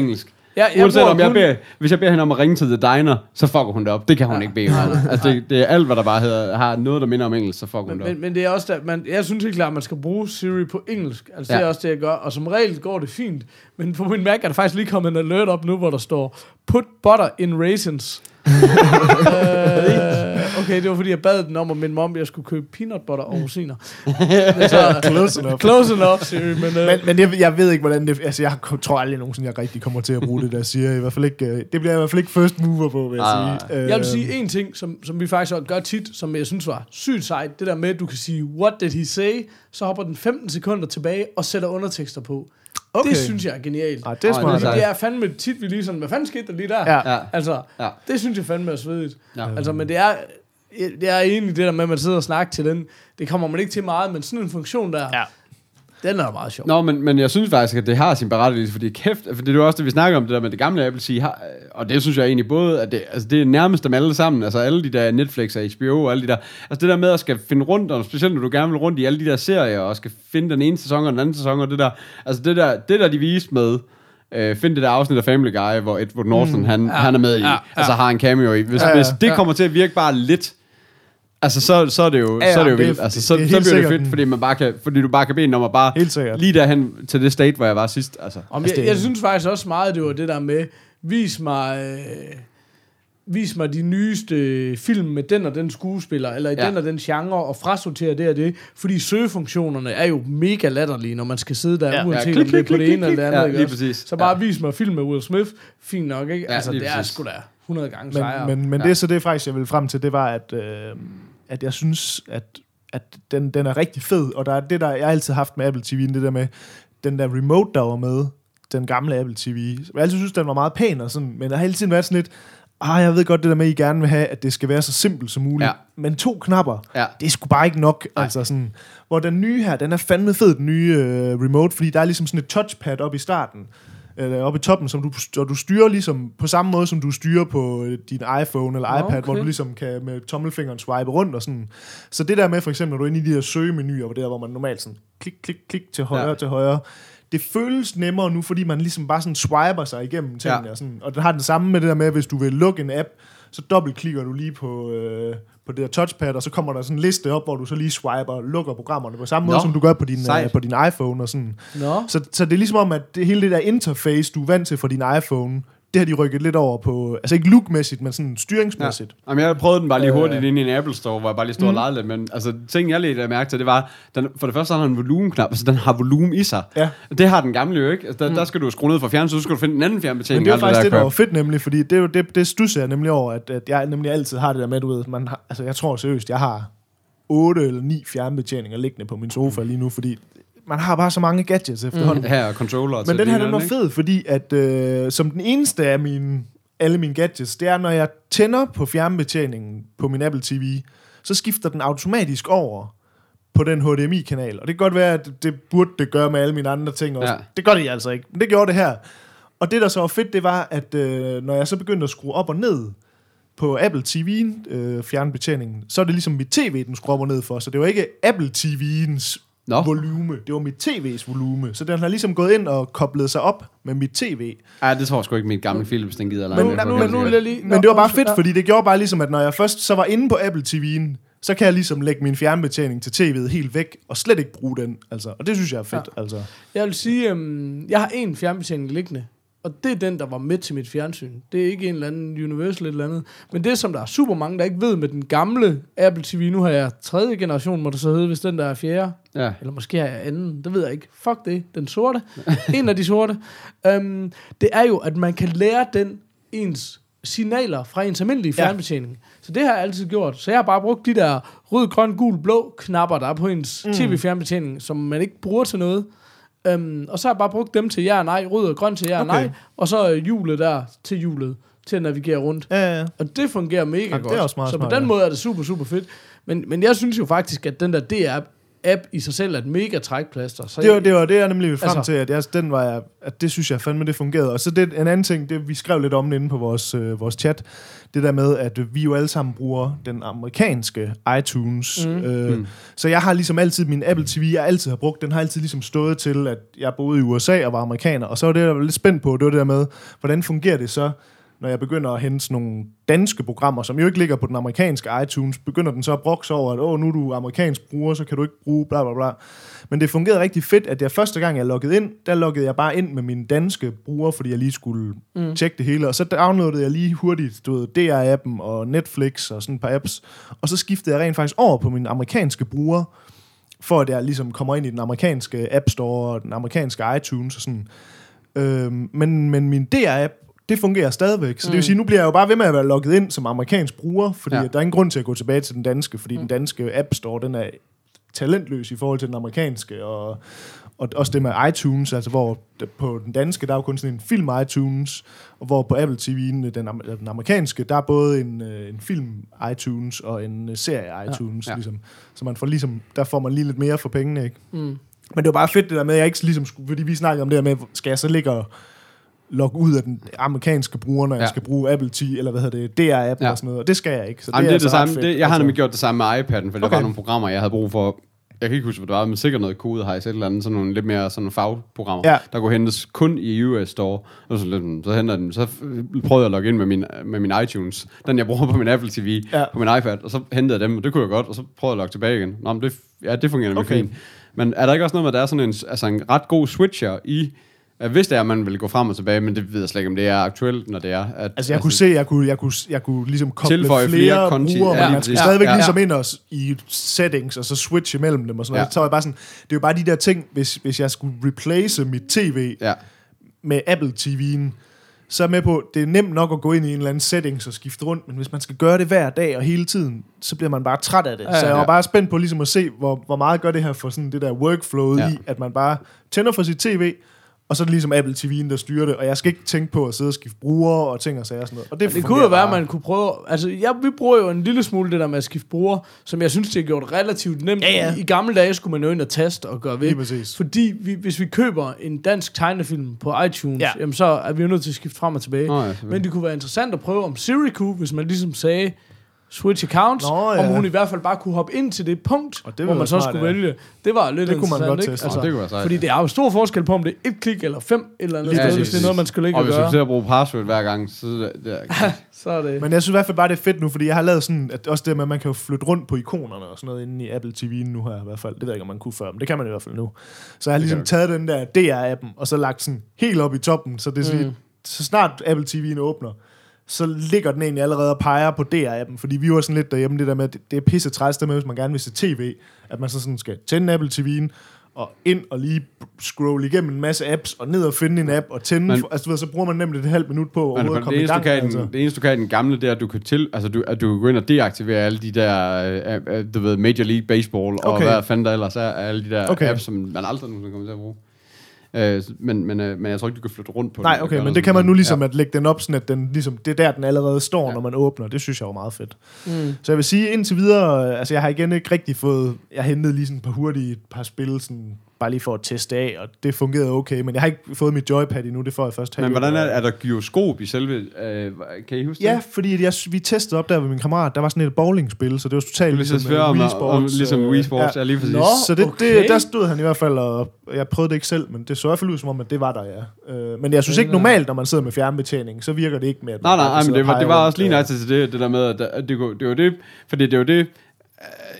Engelsk. Jeg, Uanset om jeg kun- beder, hvis jeg beder hende om at ringe til The Diner, så fucker hun det op. Det kan hun ja. ikke bede om. Altså det, det, er alt, hvad der bare hedder, har noget, der minder om engelsk, så fucker hun Men, det op. men, men det er også der, man, jeg synes helt klart, at man skal bruge Siri på engelsk. Altså, det Ja. er også det, jeg gør. Og som regel går det fint. Men på min Mac er der faktisk lige kommet en alert op nu, hvor der står, put butter in raisins. øh, okay, det var fordi, jeg bad den om at minde mig om, at jeg skulle købe peanut butter og rosiner. så, Close enough. close enough, Siri. Men, øh, Men, men jeg, jeg ved ikke, hvordan det... Altså, jeg tror aldrig nogensinde, jeg rigtig kommer til at bruge det der siger. I hvert fald ikke, øh, det bliver jeg i hvert fald ikke first mover på, vil jeg Ah. sige. Jeg vil sige en ting, som, som vi faktisk også gør tit, som jeg synes var sygt sejt. Det der med, at du kan sige, what did he say? Så hopper den 15 sekunder tilbage og sætter undertekster på. Okay. Det synes jeg er genialt. Ah, det er Ej, smart. det er er fandme tit, vi lige sådan, hvad fanden skete der lige der? Ja. Altså, Ja. det synes jeg fandme er svedigt. Ja. Altså, men det er, det er egentlig det der med, at man sidder og snakker til den. Det kommer man ikke til meget, men sådan en funktion der, Ja. den er meget sjov. Nå, men, men jeg synes faktisk, at det har sin berettigelse, fordi kæft, for det er jo også det, vi snakker om, det der med det gamle Apple TV, har, og det synes jeg egentlig både, at det, altså det er nærmest dem alle sammen, altså alle de der Netflix og HBO og alle de der, altså det der med at skal finde rundt, og specielt når du gerne vil rundt i alle de der serier, og skal finde den ene sæson og den anden sæson, og det der, altså det der, det der de viste med, Øh, find det der afsnit af Family Guy, hvor Edward Norton, mm, han, ja, han er med i, ja, altså har en cameo i. Hvis, ja, ja, hvis det ja. kommer til at virke bare lidt, altså så, så er det jo, Ja, ja, så er det jo det er- vildt. Altså, så, det så bliver det fedt, fordi, man bare kan, fordi du bare kan bede den om at bare Helt sikkert. lige derhen til det state, hvor jeg var sidst. Altså. Om Altså, jeg, det- jeg synes faktisk også meget, det var det der med, vis mig, øh, vis mig de nyeste film med den og den skuespiller, eller i Ja. den og den genre, og frasortere det og det, fordi søgefunktionerne er jo mega latterlige, når man skal sidde der, Ja. uanset Ja, klik, om det er klik, på det ene eller det andet. Ja, lige også? præcis. Så bare Ja. vis mig film med Will Smith, fint nok, ikke? Ja, altså, det er sgu da 100 gange sejere. Men, men, men Ja. det er så det faktisk, jeg vil frem til, det var, at, øh, at jeg synes, at, at den, den er rigtig fed, og der er det, der jeg har altid haft med Apple TV'en, det der med den der remote, der var med, den gamle Apple TV. Jeg altid synes, den var meget pæn, og sådan, men der har hele tiden været sådan lidt, ah, jeg ved godt det der med, at I gerne vil have, at det skal være så simpelt som muligt. Ja. Men to knapper, Ja. det er sgu bare ikke nok. Nej. Altså sådan, hvor den nye her, den er fandme fed, den nye øh, remote, fordi der er ligesom sådan et touchpad op i starten, eller oppe i toppen, som du, og du styrer ligesom på samme måde, som du styrer på øh, din iPhone eller iPad, okay. hvor du ligesom kan med tommelfingeren swipe rundt og sådan. Så det der med for eksempel, når du er inde i de her søgemenuer, hvor der, hvor man normalt sådan klik, klik, klik til højre, Ja. til højre, det føles nemmere nu, fordi man ligesom bare sådan swiper sig igennem tingene. Ja. Og, sådan, og det har den samme med det der med, hvis du vil lukke en app, så dobbeltklikker du lige på, øh, på det der touchpad, og så kommer der sådan en liste op, hvor du så lige swiper og lukker programmerne på samme måde, Nå, som du gør på din, øh, på din iPhone og sådan. Nå, Så, så det er ligesom om, at det hele det der interface, du er vant til fra din iPhone, det har de rykket lidt over på, altså ikke lookmæssigt, men sådan styringsmæssigt. Ja. Jamen, jeg prøvede den bare lige Øh. hurtigt ind i en Apple Store, hvor jeg bare lige stod mm. og legede lidt, men altså, ting jeg lige mærke til, det var, den, for det første har den en volumenknap, altså den har volumen i sig. Ja. Det har den gamle jo ikke. Altså, der, mm. der skal du skrue ned fra fjernsynet, så skal du finde en anden fjernbetjening. Men det er faktisk det, der der var fedt nemlig, fordi det, jo, det, det stusser jeg nemlig over, at, at jeg nemlig altid har det der med, du ved, man har, altså jeg tror seriøst, jeg har otte eller ni fjernbetjeninger liggende på min sofa lige nu, fordi man har bare så mange gadgets efterhånden. Her er controller. til Men den her, den var fed, fordi at øh, som den eneste af mine, alle mine gadgets, det er, når jeg tænder på fjernbetjeningen på min Apple TV, så skifter den automatisk over på den HDMI-kanal. Og det kan godt være, at det burde det gøre med alle mine andre ting også. Ja. Ja. Det gør det altså ikke, men det gjorde det her. Og det, der så var fedt, det var, at øh, når jeg så begyndte at skrue op og ned på Apple TV'en, øh, fjernbetjeningen, så er det ligesom mit tv, den skruer op og ned for. Så det var ikke Apple TV'ens Nå. volume. Det var mit tv's volume. Så den har ligesom gået ind og koblet sig op med mit tv. Ja, det tror jeg sgu ikke, mit gamle Philips, den gider Men- lege med. nu, nu, nu jeg lige... Men det var bare fedt, fordi det gjorde bare ligesom, at når jeg først så var inde på Apple TV'en, så kan jeg ligesom lægge min fjernbetjening til tv'et helt væk, og slet ikke bruge den. Altså. Og det synes jeg er fedt. Ja. Altså. Jeg vil sige, øhm, jeg har en fjernbetjening liggende, og det er den, der var med til mit fjernsyn. Det er ikke en eller anden Universal eller andet. Men det, som der er super mange, der ikke ved med den gamle Apple TV, nu har jeg tredje generation, må det så hedde, hvis den der er fjerde. Ja. Eller måske har jeg anden, det ved jeg ikke. Fuck det, den sorte. en af de sorte. Um, det er jo, at man kan lære den ens signaler fra ens almindelige Ja. fjernbetjening. Så det har jeg altid gjort. Så jeg har bare brugt de der rød, grøn, gul, blå knapper, der er på ens mm. tv-fjernbetjening, som man ikke bruger til noget. Um, og så har jeg bare brugt dem til ja og nej, rød og grøn til ja og Okay. nej, og så øh, hjulet der til hjulet til at navigere rundt. Ja, ja. Og det fungerer mega det er godt. også meget så på smart, den ja. måde er det super, super fedt. Men, men jeg synes jo faktisk, at den der DR-app i sig selv er et mega trækplaster. Så Det var, det var det, jeg nemlig ville frem Altså- til, at, jeg, den var jeg, at det synes jeg fandme, det fungerede. Og så det, en anden ting, det, vi skrev lidt om inde på vores, øh, vores chat, det der med, at vi jo alle sammen bruger den amerikanske iTunes. Mm. Øh, Mm. Så jeg har ligesom altid, min Apple TV, jeg altid har brugt, den har altid ligesom stået til, at jeg boede i USA og var amerikaner. Og så var det, jeg var lidt spændt på, det var det der med, hvordan fungerer det så, når jeg begynder at hente sådan nogle danske programmer, som jo ikke ligger på den amerikanske iTunes, begynder den så at brokse over, at åh, nu er du amerikansk bruger, så kan du ikke bruge bla bla bla. Men det fungerede rigtig fedt, at jeg første gang, jeg loggede ind, der loggede jeg bare ind med min danske bruger, fordi jeg lige skulle mm. tjekke det hele. Og så downloadede jeg lige hurtigt, du ved, DR-appen og Netflix og sådan et par apps. Og så skiftede jeg rent faktisk over på min amerikanske bruger, for at jeg ligesom kommer ind i den amerikanske App Store og den amerikanske iTunes og sådan. Øhm, men, men min DR-app, det fungerer stadigvæk. Så mm. det vil sige, nu bliver jeg jo bare ved med at være logget ind som amerikansk bruger, fordi Ja. der er ingen grund til at gå tilbage til den danske, fordi mm. den danske App Store, den er talentløs i forhold til den amerikanske, og, og også det med iTunes, altså hvor på den danske, der er jo kun sådan en film iTunes, og hvor på Apple TV'en, den, am- den amerikanske, der er både en, øh, en film iTunes og en øh, serie iTunes, Ja. ja. ligesom. Så man får ligesom, der får man lige lidt mere for pengene, ikke? Mm. Men det var bare fedt det der med, at jeg ikke ligesom skulle, fordi vi snakkede om det der med, skal jeg så ligge og logge ud af den amerikanske bruger, når ja. Jeg skal bruge Apple TV, eller hvad hedder det, DR-app Ja. og sådan noget, og det skal jeg ikke. Så Jamen, det er altså det samme. fedt. Det, jeg har Altså, nemlig gjort det samme med iPad'en, for der Okay. var nogle programmer, jeg havde brug for. Jeg kan ikke huske, hvad det var, men sikkert noget kode har jeg set et eller andet, sådan nogle lidt mere sådan nogle fagprogrammer, Ja. der kunne hentes kun i US Store. Og så, lidt, så henter den, så prøvede jeg at logge ind med min, med min iTunes, den jeg bruger på min Apple TV, Ja. på min iPad, og så hentede jeg dem, og det kunne jeg godt, og så prøvede jeg at logge tilbage igen. Nå, men det, ja, det fungerer nemlig Okay. fint. Men er der ikke også noget med, at der er sådan en, altså en ret god switcher i, hvis det er, at man vil gå frem og tilbage, men det ved jeg slet ikke, om det er aktuelt, når det er. At, Altså, jeg kunne se, jeg kunne, jeg kunne, jeg kunne ligesom koble Tilføje flere, flere konti. brugere, Ja, men man skal præcis. stadigvæk Ja, ja. ligesom ind og, i settings, og så switche mellem dem og sådan Ja. noget. Så var jeg bare sådan, det er jo bare de der ting, hvis, hvis jeg skulle replace mit tv Ja, med Apple TV'en, så er med på, det er nemt nok at gå ind i en eller anden settings og skifte rundt, men hvis man skal gøre det hver dag og hele tiden, så bliver man bare træt af det. Ja, så jeg var ja. bare spændt på ligesom at se, hvor, hvor meget gør det her for sådan det der workflow Ja. i, at man bare tænder for sit tv, og så er det ligesom Apple TV'en, der styrer det, og jeg skal ikke tænke på at sidde og skifte brugere og ting og sager og sådan noget. Og det, Det kunne jo være, at man kunne prøve... Altså, ja, vi bruger jo en lille smule det der med at skifte bruger, som jeg synes, det har gjort relativt nemt. Ja, ja. I, I gamle dage skulle man jo ind og taste og gøre ved. Lige præcis. Fordi vi, hvis vi køber en dansk tegnefilm på iTunes, ja. Ja. jamen, så er vi jo nødt til at skifte frem og tilbage. Nå ja. Men det kunne være interessant at prøve, om Siri kunne, hvis man ligesom sagde, switch accounts, Nå, om ja. hun i hvert fald bare kunne hoppe ind til det punkt, Og det hvor man så smart, skulle ja. vælge. Det var lidt Det kunne man godt ikke? teste. Nå, det kunne være sejt. Fordi det er jo stor forskel på, om det er et klik eller fem eller andet Lige sted, hvis det er noget, man skal ligge og og hvis du gøre. skal til at bruge password hver gang, så det, det, Så er det... Men jeg synes i hvert fald bare, det er fedt nu, fordi jeg har lavet sådan, at også det med, at man kan jo flytte rundt på ikonerne og sådan noget inde i Apple TV'en nu her i hvert fald. Det ved jeg ikke, om man kunne før, men det kan man i hvert fald nu. Så jeg har ligesom taget den der DR-appen, og så lagt sådan helt op i toppen, så det er mm. så snart Apple TV'en åbner, så ligger den egentlig allerede og peger på DR-appen, fordi vi var sådan lidt derhjemme, det der med, at det, det er pisse træls, det med, hvis man gerne vil se tv, at man så sådan skal tænde Apple TV'en, og ind og lige scrolle igennem en masse apps, og ned og finde en app, og tænde, Men, altså du ved, så bruger man nemlig et halvt minut på at det, komme i eneste, du gang. kan, i altså. den, det eneste, du kan i den gamle, det er, at du kan, til, altså, du, at du kan gå ind og deaktivere alle de der, øh, øh, du ved, Major League Baseball, og Okay. hvad fanden der ellers er, alle de der Okay. apps, som man aldrig nogensinde kommer til at bruge. Øh, men, men, øh, men jeg tror ikke, du kan flytte rundt på Nej, den. okay, Eller men sådan det kan man nu ligesom at lægge den op, sådan at den, ligesom, det er der, den allerede står, Ja. ja. når man åbner. Det synes jeg var meget fedt. Mm. Så jeg vil sige, indtil videre, øh, altså jeg har igen ikke rigtig fået, jeg hentede lige sådan et par hurtige et par spil, sådan, bare lige for at teste af, og det fungerede okay, men jeg har ikke fået mit joypad endnu, det får jeg først Men halvdelen hvordan er, er der gyroskop i selve, øh, kan I huske Ja, det? fordi at jeg, vi testede op der ved min kammerat, der var sådan et bowlingspil, så det var totalt ligesom svært øh, om, Wii om, Sports. ligesom øh, Wii Sports, ja. ja. ja, lige præcis. Nå. Så det, Okay. det, der stod han i hvert fald, og jeg prøvede det ikke selv, men det så i hvert fald ud som om, at det var der, ja. Øh, men jeg synes ikke normalt, når man sidder med fjernbetjening, så virker det ikke med, at Nej, nej, nej, men det var, det var også lige nøjagtigt til det, det der med, at det, det, det var det, fordi det var det,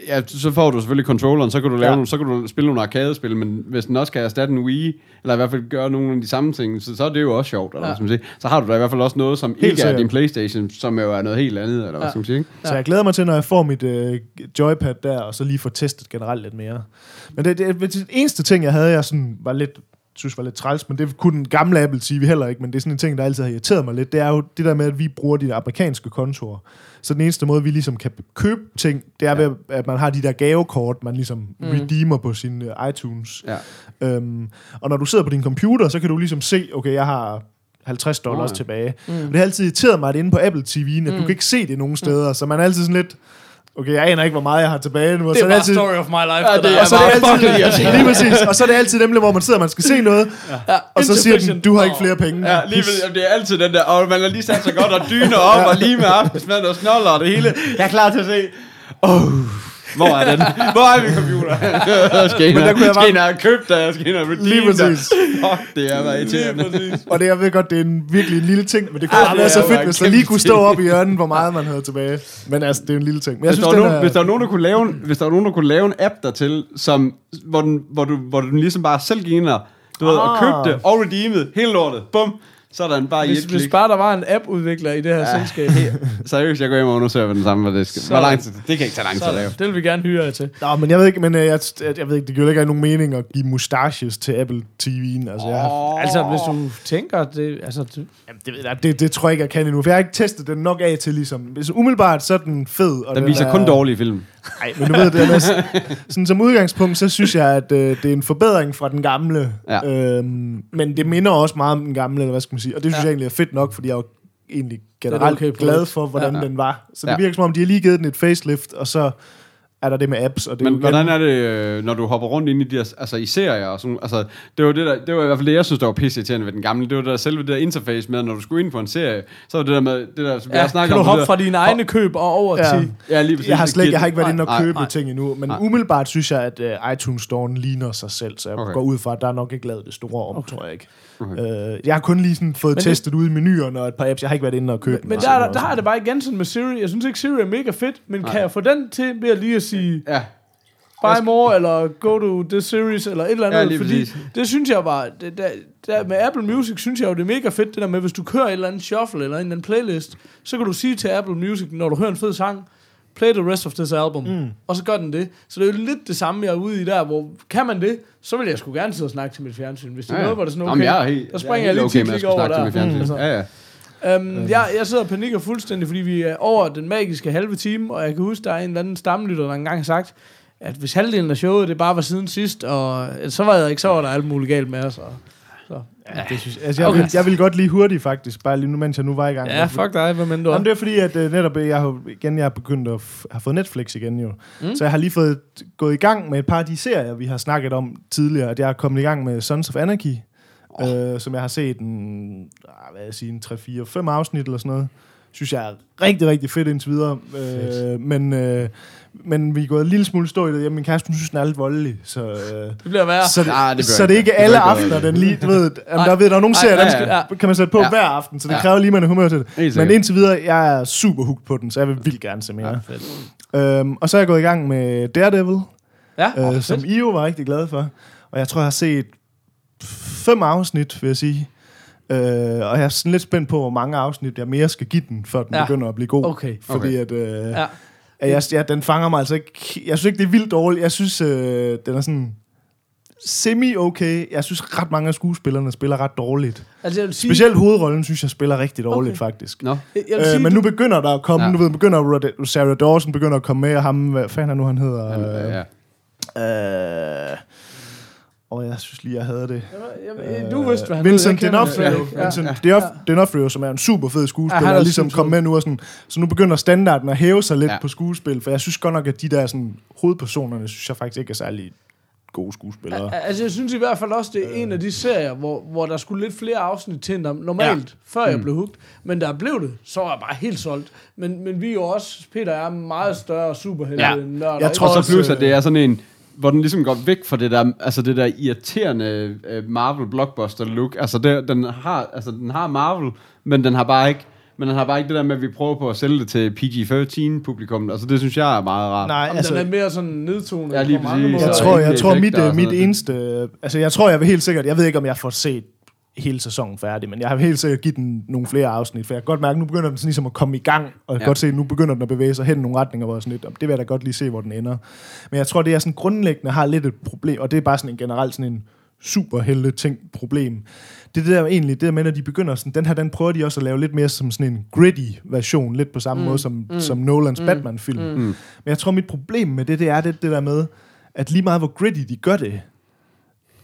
ja, så får du selvfølgelig controlleren, så kan du, lave Ja. nogle, så kan du spille nogle arcade-spil, men hvis den også kan erstatte en Wii, eller i hvert fald gøre nogle af de samme ting, så, så er det jo også sjovt, eller Ja. hvad skal man sige. Så har du da i hvert fald også noget, som Helt ikke er sikkert. din Playstation, som jo er noget helt andet, eller hvad Ja. skal man sige. ikke? Så jeg glæder mig til, når jeg får mit øh, joypad der, og så lige får testet generelt lidt mere. Men det, det, det eneste ting, jeg havde, jeg sådan var lidt synes var lidt træls, men det kunne den gamle Apple TV heller ikke, men det er sådan en ting, der altid har irriteret mig lidt, det er jo det der med, at vi bruger de amerikanske kontorer. Så den eneste måde, vi ligesom kan købe ting, det er Ja. ved, at man har de der gavekort, man ligesom Mm. mm. redeemer på sin uh, iTunes. Ja. Øhm, og når du sidder på din computer, så kan du ligesom se, okay, jeg har 50 dollars Nå, ja. tilbage. Mm. Og det har altid irriteret mig, at inde på Apple TV'en, at mm. du kan ikke se det nogen steder, så man er altid sådan lidt, okay, jeg aner ikke, hvor meget jeg har tilbage nu. og Det så er det bare altid, story of my life. Ja, det der. er og så er det altid, irriterende. lige præcis, og så er det altid dem, hvor man sidder, man skal se noget, Ja, og så siger den, du har ikke flere penge. Ja, lige ved, det er altid den der, og man har lige sat sig godt og dyner op, og lige med aftensmad og snoller og det hele. Jeg er klar til at se. Oh, hvor er den? Hvor er min computer? skal Men der kunne jeg bare- skal ind og have købt der, skal ind og redeem Lige præcis. Fuck, det er bare Lige irriterende. præcis. Og det, jeg ved godt, det er en virkelig en lille ting, men det kunne det være så fedt, bare hvis der lige kæmpe kunne stå op i hjørnet, hvor meget man havde tilbage. Men altså, det er en lille ting. Men jeg Hvis synes, der, var den nogen, er, hvis der var nogen, der kunne lave en, hvis der var nogen, der kunne lave en app dertil, som, hvor, den, hvor, du, hvor du ligesom bare selv gik ind og, du ved, og Ah. købte og redeemed hele lortet. Bum. Sådan bare i Hvis, et hvis klik. bare der var en app-udvikler i det her ja. selskab, Seriøst, jeg går hjem og undersøger, hvad den samme var. Det, skal. Hvor Sådan. lang tid? Det kan ikke tage lang tid at lave. så det vil vi gerne hyre jer til. Nå, men jeg ved ikke, men øh, jeg, jeg, jeg ved ikke, det giver jo ikke nogen mening at give mustaches til Apple TV'en. Altså, jeg, Oh. Altså, hvis du tænker, det, altså, det, jamen, det, ved jeg- det, det, tror jeg ikke, jeg kan endnu, for jeg har ikke testet den nok af til ligesom. Hvis umiddelbart, så er den fed. Og Den viser er, kun dårlige film. Nej, men du ved, det er sådan som udgangspunkt, så synes jeg, at øh, det er en forbedring fra den gamle. Ja. Øhm, men det minder også meget om den gamle, eller hvad skal man sige. Og det synes Ja. jeg egentlig er fedt nok, fordi jeg er jo egentlig generelt okay okay glad for, hvordan Ja. ja. den var. Så det Ja. virker som om, de har lige givet den et facelift, og så er der det med apps. Og det er Men jo hvordan er det, øh, når du hopper rundt ind i de der, altså i serier og sådan, altså, det var, det, der, det var i hvert fald det, jeg synes, der var pisseirriterende ved den gamle, det var det der selve det der interface med, når du skulle ind på en serie, så var det der med, det der, som ja, jeg snakker kan du om. hoppe fra dine egne køb og over Ja. til... Ja, lige præcis. Jeg har, slet, ikke- jeg har ikke været inde og Nej, købe nej. ting endnu, men Nej. umiddelbart synes jeg, at uh, iTunes Store ligner sig selv, så jeg okay. går ud fra, at der er nok ikke lavet det store om, okay. tror jeg ikke. Okay. Uh, jeg har kun lige sådan fået Men det- testet ud i menuerne og et par apps. Jeg har ikke været inde og købe Men, men der, der, der har jeg det bare igen sådan med Siri. Jeg synes ikke, Siri er mega fedt, men Nej. kan jeg få den til ved at lige at sige Ja, buy more, eller go to this series, eller et eller andet. Ja, lige fordi præcis. det synes jeg bare, det, der, der, med Apple Music synes jeg jo, det er mega fedt, det der med, hvis du kører et eller andet shuffle, eller en eller anden playlist, så kan du sige til Apple Music, når du hører en fed sang, play the rest of this album, mm. og så gør den det. Så det er jo lidt det samme, jeg er ude i der, hvor kan man det, så vil jeg sgu gerne sidde og snakke til mit fjernsyn. Hvis det er ja, ja. noget, hvor det er sådan, okay, men jeg er helt, der springer jeg, er helt lige okay med 10 at klik over snakke til der. mit fjernsyn. Mm. Ja, ja. Øhm, jeg, jeg sidder og panikker fuldstændig, fordi vi er over den magiske halve time, og jeg kan huske, der er en eller anden stamlytter, der engang har sagt, at hvis halvdelen af showet, det bare var siden sidst, og så var jeg ikke, så var der alt muligt galt med os. Og, så. Ja, det synes, altså, jeg, Okay. vil, jeg vil godt lige hurtigt faktisk, bare lige nu, mens jeg nu var i gang. Ja, fuck dig, hvad men du Jamen, det er fordi, at uh, netop jeg har, igen, jeg har begyndt at have fået Netflix igen jo. Mm. Så jeg har lige fået gået i gang med et par af de serier, vi har snakket om tidligere. At jeg er kommet i gang med Sons of Anarchy, oh. øh, som jeg har set en, ah, hvad jeg sige, en 3, 4, 5 afsnit eller sådan noget. Synes jeg er rigtig, rigtig fedt indtil videre. Øh, men, øh, men vi er gået en lille smule stå i det. Jamen, min kæreste, hun synes, den er lidt voldelig. Så, øh, Det bliver værre. så, det, Ah, det så det er ikke. Det alle aftener, den lige, du ved, jamen, der, ved, der er nogle serier, ja, den ja. kan man sætte på Ja. hver aften, så det Ja. kræver lige, man er humør til det. Men indtil videre, jeg er super hooked på den, så jeg vil vildt gerne se mere. Øhm, og så er jeg gået i gang med Daredevil, Ja, øh, oh, som I jo var rigtig glad for. Og jeg tror, jeg har set fem afsnit, vil jeg sige. Øh, og jeg er sådan lidt spændt på, hvor mange afsnit jeg mere skal give den, før den Ja. ja. begynder at blive god. Okay. Fordi at, øh, Ja. Jeg, ja, den fanger mig altså ikke... Jeg synes ikke, det er vildt dårligt. Jeg synes, øh, den er sådan semi-okay. Jeg synes, ret mange af skuespillerne spiller ret dårligt. Altså, jeg sige, Specielt hovedrollen synes jeg spiller rigtig dårligt, Okay. faktisk. Nå, jeg vil sige, Øh, men nu begynder der at komme, Ja. nu ved, begynder Sarah Dawson begynder at komme med, og ham, hvad fanden er nu, han hedder? han, ja. Øh, og jeg synes lige, jeg havde det. Jeg, jeg, du vidste, hvad han Vincent D'Onofrio. ham. Ja. Vincent D'Of- D'Onofrio, som er en super fed Ja, skuespiller, er ja, er ligesom kommet med nu og sådan. Så nu begynder standarden at hæve sig lidt Ja. ja. på skuespil, for jeg synes godt nok, at de der sådan, hovedpersonerne, synes jeg faktisk ikke er særlig gode skuespillere. Al- Altså, jeg synes i hvert fald også, det er en af de serier, hvor, hvor der skulle lidt flere afsnit til end normalt, ja. før jeg blev hugt. Men der blev det, så var jeg bare helt solgt. Men, men vi er jo også, Peter er meget større superhelte Ja. nørder. Jeg tror Og så også, plus, at øh, det er sådan en, hvor den ligesom går væk fra det der, altså det der irriterende uh, Marvel blockbuster look. Altså det, den har, altså den har Marvel, men den har bare ikke, men den har bare ikke det der med, at vi prøver på at sælge det til PG-13 publikum. Altså det synes jeg er meget rart. Nej, altså, den er mere sådan nedtonet. Ja, lige på mange præcis. måder. jeg tror, ikke jeg tror mit, øh, mit eneste... øh, Altså, jeg tror, jeg vil helt sikkert... Jeg ved ikke, om jeg får set hele sæsonen færdig, men jeg har helt sikkert givet den nogle flere afsnit, for jeg kan godt mærke, at nu begynder den sådan ligesom at komme i gang, og jeg kan Ja. godt se, at nu begynder den at bevæge sig hen i nogle retninger, hvor jeg sådan lidt, "Om, det vil jeg da godt lige se, hvor den ender. Men jeg tror, det er sådan grundlæggende har lidt et problem, og det er bare sådan en generelt sådan en superhelte ting problem. Det er det der egentlig, det der med, at de begynder sådan, den her, den prøver de også at lave lidt mere som sådan en gritty version, lidt på samme mm. måde som, mm. som Nolans mm. Batman-film. Mm. Men jeg tror, mit problem med det, det er det, det der med, at lige meget hvor gritty de gør det,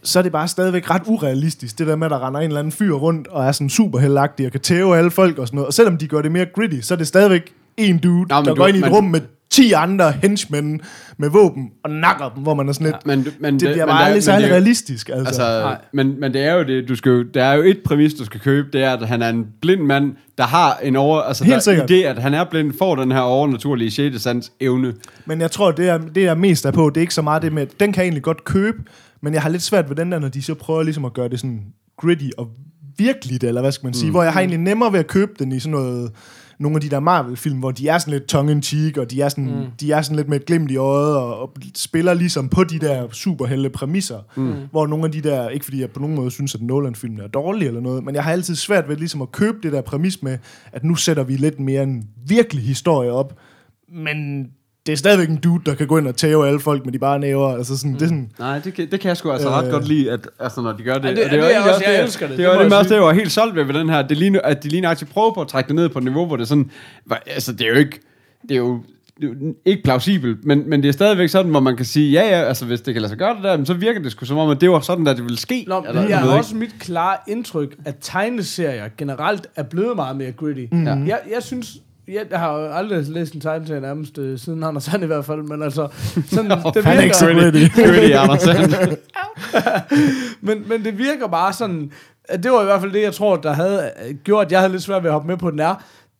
så er det bare stadigvæk ret urealistisk, det der med, at der render en eller anden fyr rundt, og er sådan superheldagtig, og kan tæve alle folk og sådan noget. Og selvom de gør det mere gritty, så er det stadigvæk en dude, Nå, der du- går ind i et men- rum med 10 andre henchmen med våben, og nakker dem, hvor man er sådan lidt... Men, men det bliver men bare er- aldrig særlig er realistisk, altså. Altså, Nej. men, men det er jo det, du skal jo, der er jo et præmis, du skal købe, det er, at han er en blind mand, der har en over, altså Helt der, sikkert. det, at han er blind, får den her overnaturlige 6. sans evne. Men jeg tror, det er, det jeg mest er på, det er ikke så meget det med, den kan jeg egentlig godt købe, men jeg har lidt svært ved den der, når de så prøver ligesom at gøre det sådan gritty og virkeligt, eller hvad skal man sige, mm. hvor jeg har egentlig nemmere ved at købe den i sådan noget, nogle af de der Marvel-film, hvor de er sådan lidt tongue-in-cheek, og de er, sådan, mm. de er sådan lidt med et glimt i øjet, og, og spiller ligesom på de der superhelte præmisser, mm. hvor nogle af de der, ikke fordi jeg på nogen måde synes, at Nolan-filmen er dårlig eller noget, men jeg har altid svært ved ligesom at købe det der præmis med, at nu sætter vi lidt mere en virkelig historie op, men det er stadigvæk en dude, der kan gå ind og tæve alle folk med de bare næver. Altså sådan, mm. det er sådan, Nej, det kan, det kan jeg sgu altså ret Øh. godt lide, at, altså, når de gør det. Ja, det- Og det er jo egentlig også- jeg det, elsker det, Det, det det det også det, jeg var helt solgt ved ved den her. Det ligner, at de lige nøjagtigt prøver på at trække det ned på et niveau, hvor det er sådan, altså det er jo ikke, det er jo, det er jo ikke plausibelt, men, men det er stadigvæk sådan, hvor man kan sige, ja ja, altså hvis det kan lade sig gøre det der, men så virker det sgu som om, at det var sådan, at det ville ske. Nå, Eller, det jeg er også mit klare indtryk, at tegneserier generelt er blevet meget mere gritty. Mm. Jeg, jeg synes, jeg har jo aldrig læst en tegneserie nærmest øh, siden han og Sand i hvert fald, men altså, sådan, det han er ikke så virker, gritty. Gritty, Anders. men, men det virker bare sådan, at det var i hvert fald det, jeg tror, der havde øh, gjort, at jeg havde lidt svært ved at hoppe med på den er.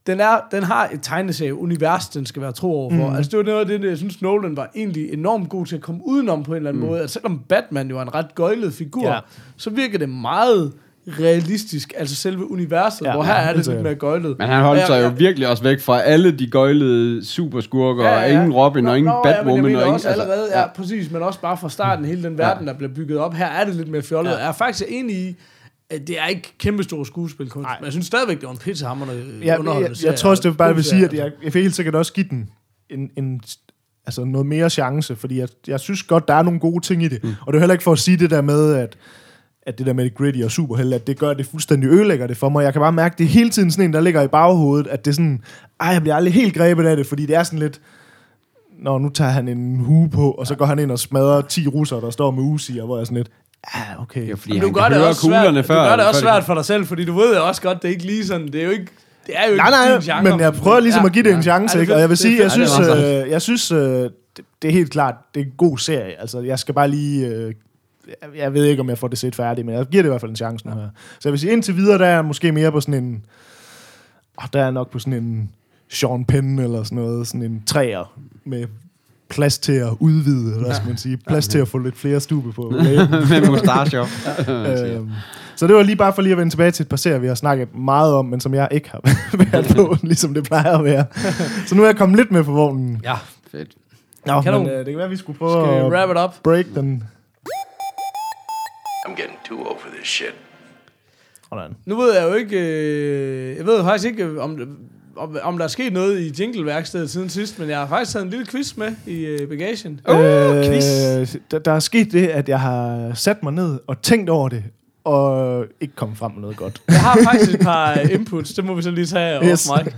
Den, er, den har et tegneserie-univers, den skal være tro overfor. Mm. Altså, det var noget af det, jeg synes, Nolan var egentlig enormt god til at komme udenom på en eller anden mm. måde. At selvom Batman jo er en ret gøjlet figur, Ja. ja. så virker det meget realistisk, altså selve universet, Ja, ja, hvor her ja, er det lidt mere gøjlet. Men han holdt Ja, sig jo ja. virkelig også væk fra alle de gøjlede superskurker, og ingen Robin, og ingen Nå, ja, men Batwoman, jeg og ingen... også allerede, ja, præcis, men også bare fra starten, hele den verden, Ja. der bliver bygget op. Her er det lidt mere fjollet. Ja. Ja. Jeg er faktisk enig i, at det er ikke kæmpestor skuespilkunst, Nej. men jeg synes stadigvæk, det var en pissehammerende jeg, jeg, underholdende jeg, jeg tror også, det bare vil sige, at jeg, jeg helt sikkert også give den en, en altså noget mere chance, fordi jeg, jeg synes godt, der er nogle gode ting i det. Mm. Og det er heller ikke for at sige det der med, at at det der med det gritty og superhelte, at det gør det fuldstændig ødelægger det for mig. Jeg kan bare mærke, det er hele tiden sådan en, der ligger i baghovedet, at det er sådan, ej, jeg bliver aldrig helt grebet af det, fordi det er sådan lidt, Nå, nu tager han en hue på, og så går han ind og smadrer 10 russere, der står med og hvor jeg er sådan lidt, ah, okay. Er jo fordi, du gør det også svært, kuglerne du før. gør det også før svært for dig selv, fordi du ved jo også godt, det er ikke lige sådan, det er jo ikke, det er jo Nej, ikke nej, din genre. men jeg prøver ligesom Ja. at give det en Ja. chance, Ja, ikke? er Og jeg vil sige, er jeg synes, Ja, er øh, jeg synes øh, det, det er helt klart, det er en god serie. Altså, jeg skal bare lige... Øh, jeg- ved ikke, om jeg får det set færdigt, men jeg giver det i hvert fald en chance nu her. Så jeg vil sige, indtil videre, der er jeg måske mere på sådan en... Oh, der er nok på sådan en Sean Penn eller sådan noget, sådan en træer med plads til at udvide, eller hvad skal man sige, plads til at få lidt flere stube på. Med mustacher. Øhm, så det var lige bare for lige at vende tilbage til et par serier, vi har snakket meget om, men som jeg ikke har været på, ligesom det plejer at være. Så nu er jeg kommet lidt med på vognen. Ja, fedt. Nå, Kanon. men, øh, det kan være, vi skulle Skal prøve vi at wrap it up? break den. Too old for this shit. Sådan. Nu ved jeg jo ikke, øh, jeg ved faktisk ikke, øh, om, om, om der er sket noget i jingleværkstedet siden sidst, men jeg har faktisk taget en lille quiz med i øh, bagagen. Uh, Øh, quiz. der, der er sket det, at jeg har sat mig ned og tænkt over det, og ikke kommet frem med noget godt. Jeg har faktisk et par inputs, det må vi så lige tage over Yes. yes. mig.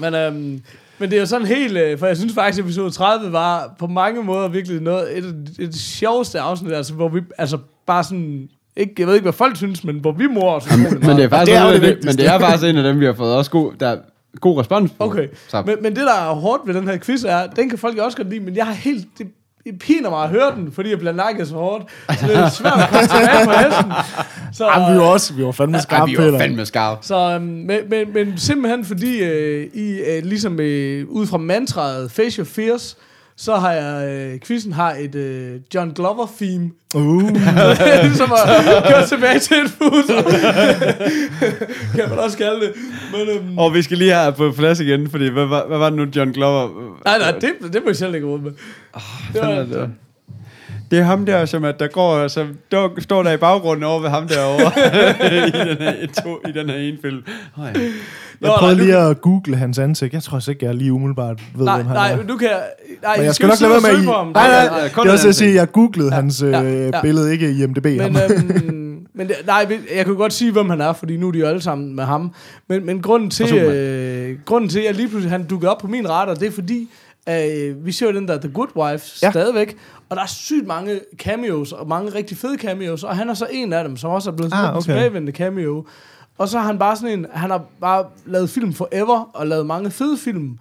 men, øhm, men det er jo sådan helt, øh, for jeg synes faktisk, at episode 30 var på mange måder virkelig noget, et, et, et sjoveste afsnit, altså hvor vi, altså bare sådan, ikke, jeg ved ikke, hvad folk synes, men hvor vi mor os Men det er faktisk det er det det, men det er faktisk en af dem, vi har fået også god, der er god respons på. Okay, Så, men, men det der er hårdt ved den her quiz er, den kan folk også godt lide, men jeg har helt, det, det piner mig at høre den, fordi jeg bliver nakket så hårdt. Så det er svært at komme tilbage på hesten. Så, Jamen, vi var også, vi var fandme skarpe, vi var fandme skarpe. Så, øhm, men, men, men simpelthen fordi øh, I øh, ligesom øh, ud fra mantraet Face Your Fears, så har jeg, øh, quizzen har et øh, John Glover theme, Uh, som har kørt tilbage til et fus. kan man også kalde det. Men, øhm, Og vi skal lige have på plads igen, fordi hvad, hvad, hvad var det nu, John Glover? nej, nej, det, det må jeg selv ikke råd med. det var, det? Det er ham der, som at der går, som der, står der i baggrunden over ved ham derovre i, den her, i, to, i den her ene film. Oh, ja. jeg prøvede lige at google hans ansigt. Jeg tror ikke, jeg lige umiddelbart ved, nej, hvem han nej, er. men du kan... Nej, Men I jeg skal nok lade være med ham. Nej, nej, Ja, nej. også en at sige, at jeg googlede hans Ja, øh, ja. billede, ikke i IMDb. Men, ham. øhm, men det- nej, jeg kan godt sige, hvem han er, fordi nu er de jo alle sammen med ham. Men, men grunden, til, øh, grunden til, at lige pludselig han dukkede op på min radar, det er fordi, Øh, vi ser jo den der The Good Wife Ja. stadigvæk, og der er sygt mange cameos, og mange rigtig fede cameos, og han er så en af dem, som også er blevet Ah, sådan ah, okay. okay. tilbagevendende cameo. Og så har han bare sådan en, han har bare lavet film forever, og lavet mange fede film.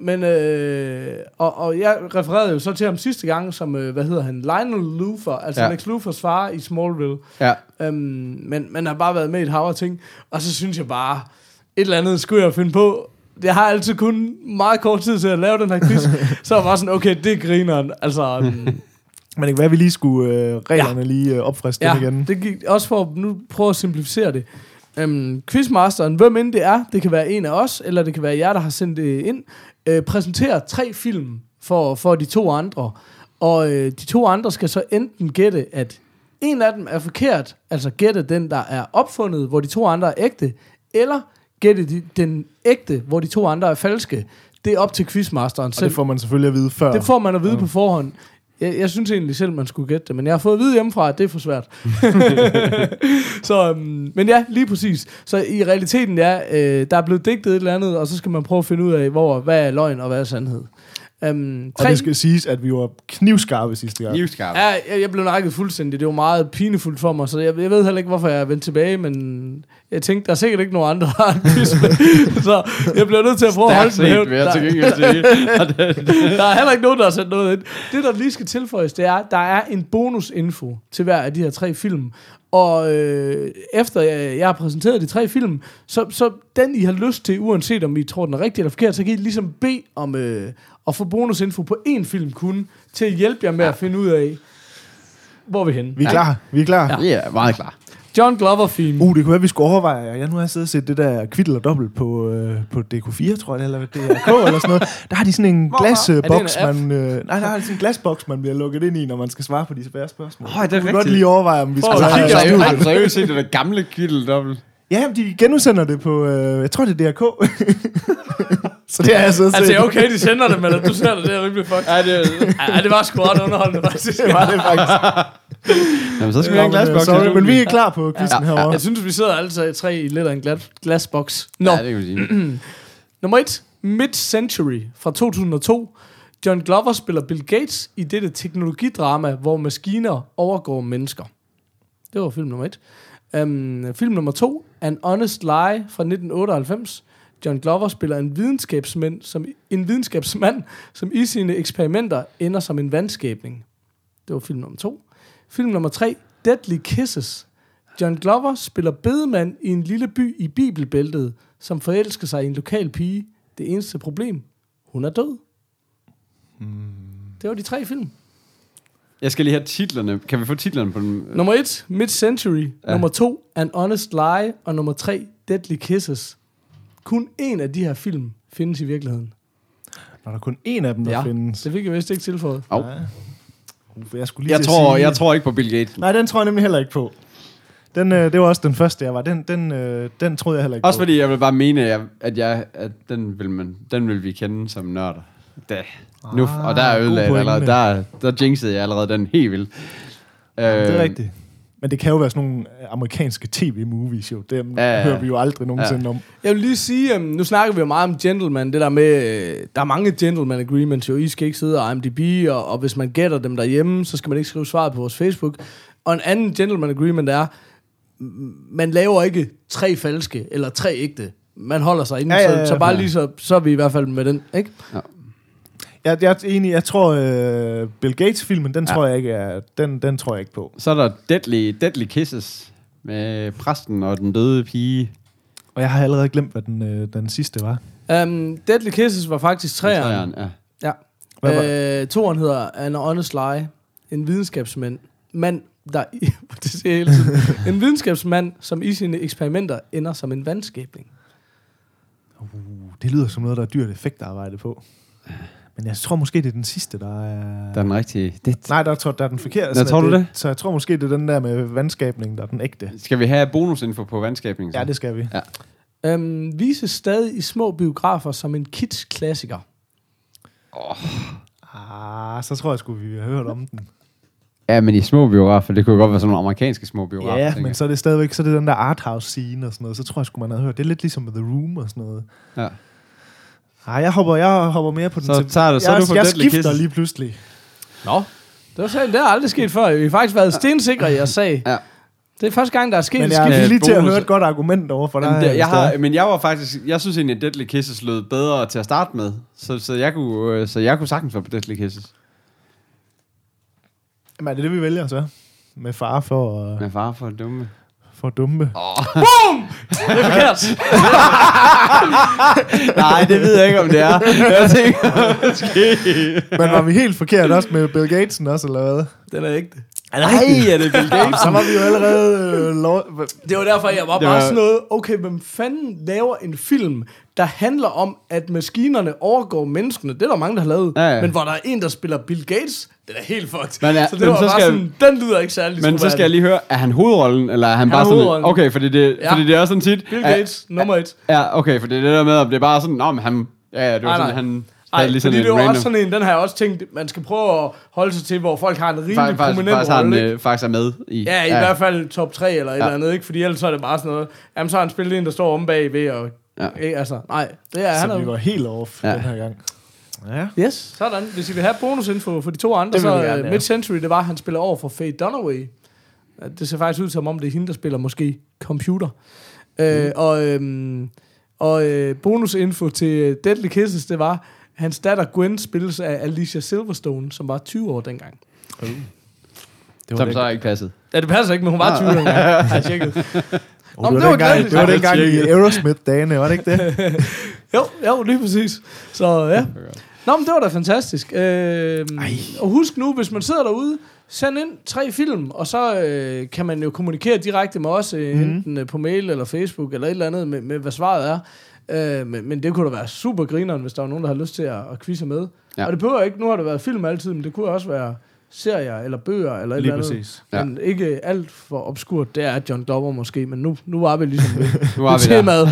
Men, øh, og, og jeg refererede jo så til ham sidste gang, som, øh, hvad hedder han, Lionel Luthor, altså Ja. ja. Lex Luthors far i Smallville. Ja. Øhm, men man har bare været med i et hav af ting. Og så synes jeg bare, et eller andet skulle jeg finde på. Jeg har altid kun meget kort tid til at lave den her quiz. så var sådan, okay, det er grineren. Altså, øhm, Men være, at vi lige skulle øh, reglerne ja. lige øh, opfriske ja, igen. det gik også for at nu prøve at simplificere det. Øhm, quizmasteren, hvem end det er, det kan være en af os, eller det kan være jer, der har sendt det ind, øh, præsenterer tre film for, for de to andre. Og øh, de to andre skal så enten gætte, at en af dem er forkert, altså gætte den, der er opfundet, hvor de to andre er ægte, eller gætte de, den ægte, hvor de to andre er falske. Det er op til quizmasteren Og selv. det får man selvfølgelig at vide før. Det får man at vide ja. på forhånd. Jeg, jeg synes egentlig selv, man skulle gætte det, men jeg har fået at vide hjemmefra, at det er for svært. så, øhm, men ja, lige præcis. Så i realiteten, ja, øh, der er blevet digtet et eller andet, og så skal man prøve at finde ud af, hvor, hvad er løgn og hvad er sandhed. Um, Og det skal siges, at vi var knivskarpe sidste gang. Livskarp. Ja, jeg, jeg blev nakket fuldstændig. Det var meget pinefuldt for mig, så jeg, jeg ved heller ikke, hvorfor jeg er vendt tilbage, men jeg tænkte, der er sikkert ikke nogen andre, der har en quiz med. så jeg bliver nødt til at prøve at holde den set, vil jeg Der- der er heller ikke nogen, der har sendt noget ind. Det, der lige skal tilføjes, det er, at der er en bonusinfo til hver af de her tre film. Og øh, efter jeg, jeg har præsenteret de tre film, så, så den, I har lyst til, uanset om I tror, den er rigtig eller forkert, så kan I ligesom bede om øh, at få bonusinfo på én film kun, til at hjælpe jer med ja. at finde ud af, hvor er vi henne. Vi er klar. Vi er klar. Ja. Vi er meget klar. John Glover-film. Uh, det kunne være, at vi skulle overveje. Jeg nu har siddet og set det der kvitt eller dobbelt på, øh, på DK4, tror jeg, eller DRK eller sådan noget. Der har de sådan en glasboks, man... Øh, nej, der har de sådan en glasboks, man bliver lukket ind i, når man skal svare på de svære spørgsmål. Åh, det er Vi kunne godt rigtigt. lige overveje, om vi at Altså, har, du seriøst, set det der gamle kittel dobbelt? Ja, de genudsender det på... Øh, jeg tror, det er DRK. så det har jeg siddet og Altså, set. okay, de sender det, men at du ser det, det er rimelig fucked. Ja, det Ja, det var sgu ret underholdende, faktisk. Det var det faktisk. Jamen, så skal vi have en øh, glasboks. Sorry, men vi er klar på quizzen Ja, ja, herovre. Jeg synes, vi sidder alle tre i lidt af en glas, glasboks. Nå, Ja, det kan vi sige. Nummer 1. Mid-Century fra 2002. John Glover spiller Bill Gates i dette teknologidrama, hvor maskiner overgår mennesker. Det var film nummer 1. Um, film nummer 2. An Honest Lie fra 1998. John Glover spiller en videnskabsmand, som, en videnskabsmand, som i sine eksperimenter ender som en vandskabning. Det var film nummer 2. Film nummer 3. Deadly Kisses. John Glover spiller bedemand i en lille by i Bibelbæltet, som forelsker sig i en lokal pige. Det eneste problem, hun er død. Det var de tre film. Jeg skal lige have titlerne. Kan vi få titlerne på den? Nummer 1, Mid-Century. Ja. Nummer 2, An Honest Lie. Og nummer 3, Deadly Kisses. Kun en af de her film findes i virkeligheden. Når der er kun én af dem, der Ja, findes. det fik jeg vist ikke tilføjet. Au. Ja. Uh, Jeg, skulle lige Jeg tror, sige- jeg tror ikke på Bill Gates. Nej, den tror jeg nemlig heller ikke på. Den, øh, det var også den første, jeg var. Den, den, øh, den troede jeg heller ikke Også på. fordi jeg vil bare mene, at, jeg, at, jeg, at den, vil man, den vil vi kende som nørder. Da. Nu, Ah, og der er god ødelagt allerede. Der, der jinxede jeg allerede den helt vildt. Øh, Det er rigtigt. Men det kan jo være sådan nogle øh, amerikanske tv-movies, jo. Dem Ja, ja, ja. ja. hører vi jo aldrig nogensinde ja. om. Jeg vil lige sige, um, nu snakker vi jo meget om gentleman, det der med, øh, der er mange gentleman agreements jo, I skal ikke sidde og IMDb, og, og hvis man gætter dem derhjemme, så skal man ikke skrive svaret på vores Facebook. Og en anden gentleman agreement er, man laver ikke tre falske, eller tre ægte. Man holder sig inden, Ja, ja, ja, så, så bare ja. lige så, så er vi i hvert fald med den, ikke? Jeg, jeg er enig, jeg tror, øh, Bill Gates-filmen, den, Ja. tror jeg ikke er, den, den tror jeg ikke på. Så er der Deadly, Deadly Kisses med præsten og den døde pige. Og jeg har allerede glemt, hvad den, øh, den sidste var. Um, Deadly Kisses var faktisk træeren. Ja. Ja. Hvad var- Øh, toren hedder An Honest Lie. En videnskabsmand, mand, der, det siger jeg hele tiden, en videnskabsmand, som i sine eksperimenter ender som en vandskabning. Uh, det lyder som noget, der er dyrt effektarbejde på. Men jeg tror måske, det er den sidste, der er... Der er den rigtige. Det, Nej, der, tror, der er den forkerte. Nå, tror du det? Så jeg tror måske, det er den der med vandskabning, der er den ægte. skal vi have bonusinfo på vandskabningen? så? Ja, det skal vi. Um, vises stadig i små biografer som en kids-klassiker. Ah, så tror jeg sgu, vi har hørt om den. ja, men i små biografer, det kunne godt være sådan nogle amerikanske små biografer. Ja, men jeg. så er det stadigvæk så er det den der arthouse scene og sådan noget. Så tror jeg sgu, man havde hørt. Det er lidt ligesom The Room og sådan noget. Ja. Ej, jeg hopper, jeg hopper mere på den. Så tager du- så er jeg, du jeg skifter Kisses. lige pludselig. Nå. Det, var sådan, det har aldrig sket før. Vi har faktisk været stensikre i jeres sag. Ja. Det er første gang, der er sket Men jeg er lige til at bonus. høre et godt argument over for dig. Jamen, det, jeg, det er. har, men jeg var faktisk, jeg synes egentlig, at Deadly Kisses lød bedre til at starte med. Så, så, jeg, kunne, øh, så jeg kunne sagtens være på Deadly Kisses. Jamen, er det det, vi vælger så? Med far for, uh, Med far for dumme. For dumpe. Det er forkert. Nej, det ved jeg ikke, om det er. Jeg tænker, måske. Men var vi helt forkert også med Bill Gatesen også, eller hvad? Den er ægte. Nej, er det Bill Jamen, så var vi jo allerede... Øh, lov... Det var derfor, jeg var bare var- sådan noget, okay, hvem fanden laver en film, der handler om, at maskinerne overgår menneskene? Det er der mange, der har lavet. Ja, ja. Men hvor der er en, der spiller Bill Gates, det er helt fucked. Men ja, så det men var så bare skal- sådan, den lyder ikke særlig Men så skal jeg lige høre, er han hovedrollen, eller er han, bare er sådan... hovedrollen. Okay, fordi det, Ja. fordi det er sådan tit... Bill at- Gates, nummer et. Ja, okay, for det er det der med, om det er bare sådan... Nå, men han... Ja, ja, det var Nej, sådan, nej. han... Nej, lige fordi sådan det en var random... også sådan en, den har jeg også tænkt, man skal prøve at holde sig til, hvor folk har en rimelig Faktisk, faktisk, prominent faktisk, rolle. ikke? øh, faktisk er med i... Ja, i hvert fald top 3 eller et Ja. eller andet, ikke? Fordi ellers så er det bare sådan noget, jamen så har han spillet en, der står om bagved, og Ja. ikke, altså, nej, det er han Så vi var helt off Ja. den her gang. Ja. Yes, sådan. Hvis I vil have bonusinfo for de to andre, Det så vi gerne, uh, ja. Mid-Century, det var, at han spiller over for Faye Dunaway. Det ser faktisk ud som om, det er hende, der spiller måske computer. Mm. Uh, og øhm, og uh, bonusinfo til Deadly Kisses, det var, hans datter Gwen spilles af Alicia Silverstone, som var 20 år dengang. Det Som så ikke passet. Ja, det passer ikke, men hun var 20 år dengang. Har jeg tjekket. Oh, Nå, det, var det var dengang, det var dengang i. Aerosmith-dagene, var det ikke det? Jo, jo, lige præcis. Så ja. Nå, men det var da fantastisk. Øh, og husk nu, hvis man sidder derude, send ind tre film, og så øh, kan man jo kommunikere direkte med os, øh, mm. enten øh, på mail eller Facebook eller et eller andet, med, med hvad svaret er. Øh, men, men det kunne da være super grineren, hvis der var nogen, der har lyst til at, at quizze med. Ja. Og det behøver ikke, nu har det været film altid, men det kunne også være serier eller bøger eller et Lige eller andet. præcis. Ja. Men ikke alt for obskurt, det er John Dobber måske, men nu, nu var vi ligesom ved, Nu var vi temaet.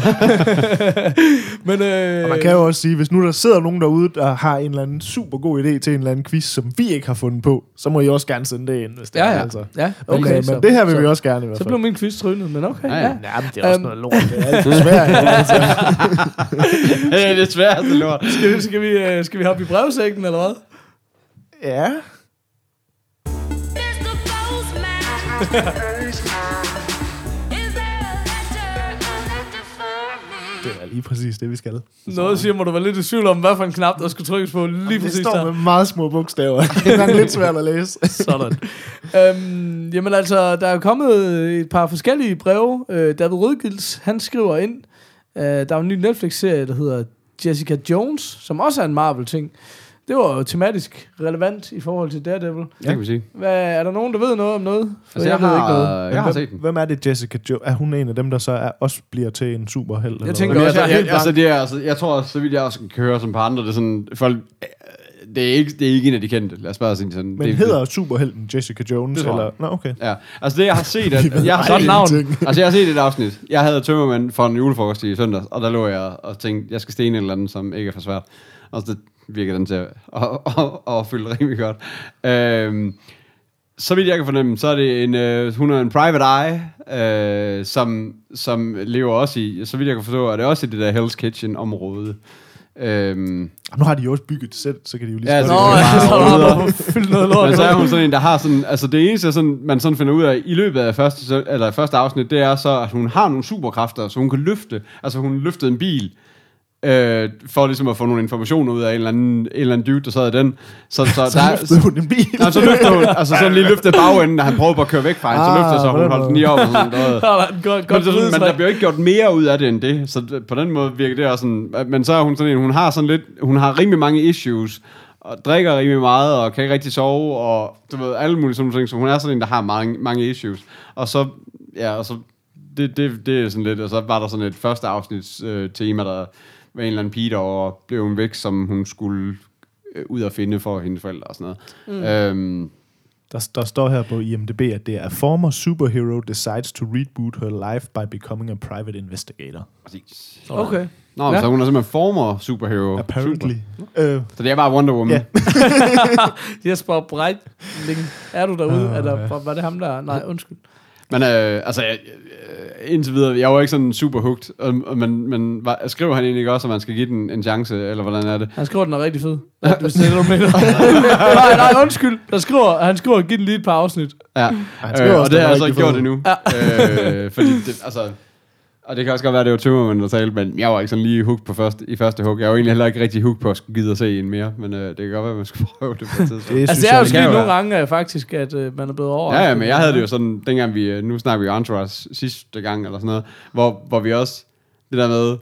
men, øh, Og man kan jo også sige, hvis nu der sidder nogen derude, der har en eller anden super god idé til en eller anden quiz, som vi ikke har fundet på, så må I også gerne sende det ind, hvis det Ja, er. ja. Altså. ja Okay, okay, men, så, det her vil så, vi også gerne i hvert Så fald. blev min quiz trynet, men okay. Ja, Ja, ja. ja. Men det er også Øhm. noget lort. Det er alt for svært. Altså. det er det sværeste lort. Skal, vi, skal, vi, øh, skal vi hoppe i brevsækken, eller hvad? Ja. Det er lige præcis det, vi skal. Noget siger, må du være lidt i tvivl om, hvad for en knap, der skulle trykkes på lige det præcis står der. med meget små bogstaver. det er lidt svært at læse. Sådan. øhm, jamen altså, der er kommet et par forskellige breve. Øh, David Rødgilds, han skriver ind, øh, der er en ny Netflix-serie, der hedder Jessica Jones, som også er en Marvel-ting. Det var jo tematisk relevant i forhold til Daredevil. Det kan vi sige. Hvad, er der nogen, der ved noget om noget? For Altså, jeg, ved ikke har, noget. jeg har hvem, set den. Hvem er det, Jessica Jo? Er hun en af dem, der så er, også bliver til en superheld? eller tænker? Men også, altså, jeg jeg, helt altså, det er, altså, jeg tror, så vidt jeg også kan høre som på andre, det er sådan, folk, det er ikke, det er ikke en af de kendte. Lad os bare sige sådan. Men det, hedder superhelten Jessica Jones? Det jeg. eller? Nå, okay. Ja, altså det jeg har set, at, jeg har set, navn. altså jeg har set et afsnit. Jeg havde tømmermænd for en julefrokost i søndags, og der lå jeg og tænkte, jeg skal stene et eller andet, som ikke er for svært. Og så virker den til at, at, at, at, fylde rimelig godt. Øhm, så vidt jeg kan fornemme, så er det en, øh, hun er en private eye, øh, som, som lever også i, så vidt jeg kan forstå, er det også i det der Hell's Kitchen-område. Øhm, nu har de jo også bygget det selv, så kan de jo lige Ja, så bare fyldt noget lort. Men så er hun sådan en, der har sådan, altså det eneste, sådan, man sådan finder ud af i løbet af første, eller første afsnit, det er så, at hun har nogle superkræfter, så hun kan løfte, altså hun løftede en bil, øh, for ligesom at få nogle informationer ud af en eller anden, en eller anden dude, der sad i den. Så, så, Så der, løftede hun en bil. Nej, så løftede hun, altså sådan lige løftede bagenden, da han prøvede at køre væk fra hende, så Ah, løftede så hun holdt den lige op og sådan noget. Godt, Men, sådan, men der bliver ikke gjort mere ud af det end det, så på den måde virker det også sådan, men så er hun sådan en, hun har sådan lidt, hun har rimelig mange issues, og drikker rimelig meget, og kan ikke rigtig sove, og du ved, alle mulige sådan ting, så hun er sådan en, der har mange, mange issues. Og så, ja, og så, det, det, det er sådan lidt, og så var der sådan et første afsnits øh, tema, der var en eller anden pige, der blev hun væk, som hun skulle øh, ud og finde for hendes forældre og sådan noget. Mm. Øhm, Der, der står her på IMDb, at det er former superhero decides to reboot her life by becoming a private investigator. præcis. Okay. Nå, ja. Så hun er simpelthen former superhero. Apparently. Super. Øh, Så det er bare Wonder Woman. Yeah. Jesper Breitling, er du derude? Ah, er der, ja. var, var det ham der? Nej, undskyld. Men øh, altså, jeg, øh, indtil videre, jeg var ikke sådan super hooked, og, og, men, men var, skriver han egentlig ikke også, at man skal give den en chance, eller hvordan er det? Han skriver, den er rigtig fed. Du mener. nej, nej, undskyld. Der skriver, han skriver, giv den lige et par afsnit. Ja, skriver øh, og det har er jeg så rigtig ikke gjort endnu. Ja. øh, fordi det, altså, og det kan også godt være, at det var tømmermænd, der talte, men jeg var ikke sådan lige hooked på første, i første hug. Jeg var egentlig heller ikke rigtig hooked på at skulle gide at se en mere, men øh, det kan godt være, at man skulle prøve det på et tidspunkt. Det Altså, det er jo sket nogle gange øh, faktisk, at øh, man er blevet over. Ja, ja, men jeg havde det jo sådan, dengang vi, øh, nu snakker vi jo Entourage sidste gang, eller sådan noget, hvor, hvor vi også, det der med,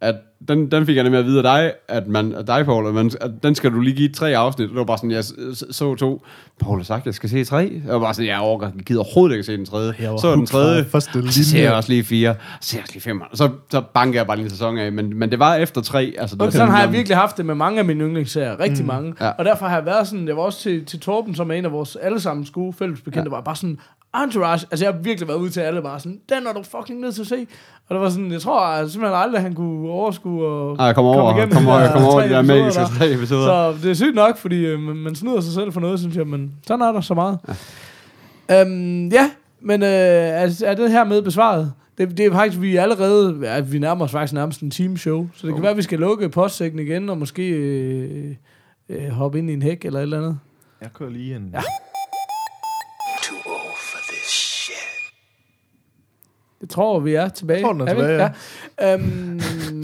at den, den fik jeg nemlig at vide af dig, at man, at dig, Paul, at, man, at den skal du lige give tre afsnit. Det var bare sådan, jeg så to. Paul har sagt, at jeg skal se tre. Jeg var bare sådan, jeg overgår, jeg gider overhovedet ikke at se den tredje. Jeg var Så den tredje, og så ser jeg også lige fire, så ser jeg også lige fem. Og så, så banker jeg bare lige en sæson af. Men, men det var efter tre. Altså, var Sådan har jeg virkelig haft det med mange af mine yndlingsserier. Rigtig mm. mange. Ja. Og derfor har jeg været sådan, jeg var også til, til Torben, som er en af vores allesammens gode fællesbekendte, ja. var bare sådan, Entourage, altså jeg har virkelig været ude til alle, bare sådan, den er du fucking nødt til at se. Og det var sådan, jeg tror altså, simpelthen aldrig, han kunne overskue og Ej, jeg kommer over, igennem kommer over, de jeg kommer over de der episoder magiske der. tre episoder. Så det er sygt nok, fordi øh, man, snyder sig selv for noget, synes jeg, men sådan er der så meget. Ja, øhm, ja men øh, er, er det her med besvaret? Det, det er faktisk, vi er allerede, ja, vi nærmer os faktisk nærmest en teamshow, så det kan være, at vi skal lukke postsækken igen, og måske øh, øh, hoppe ind i en hæk eller et eller andet. Jeg kører lige en... Ja. Det tror vi er tilbage. Jeg tror, den er vi? tilbage, ja. Øhm,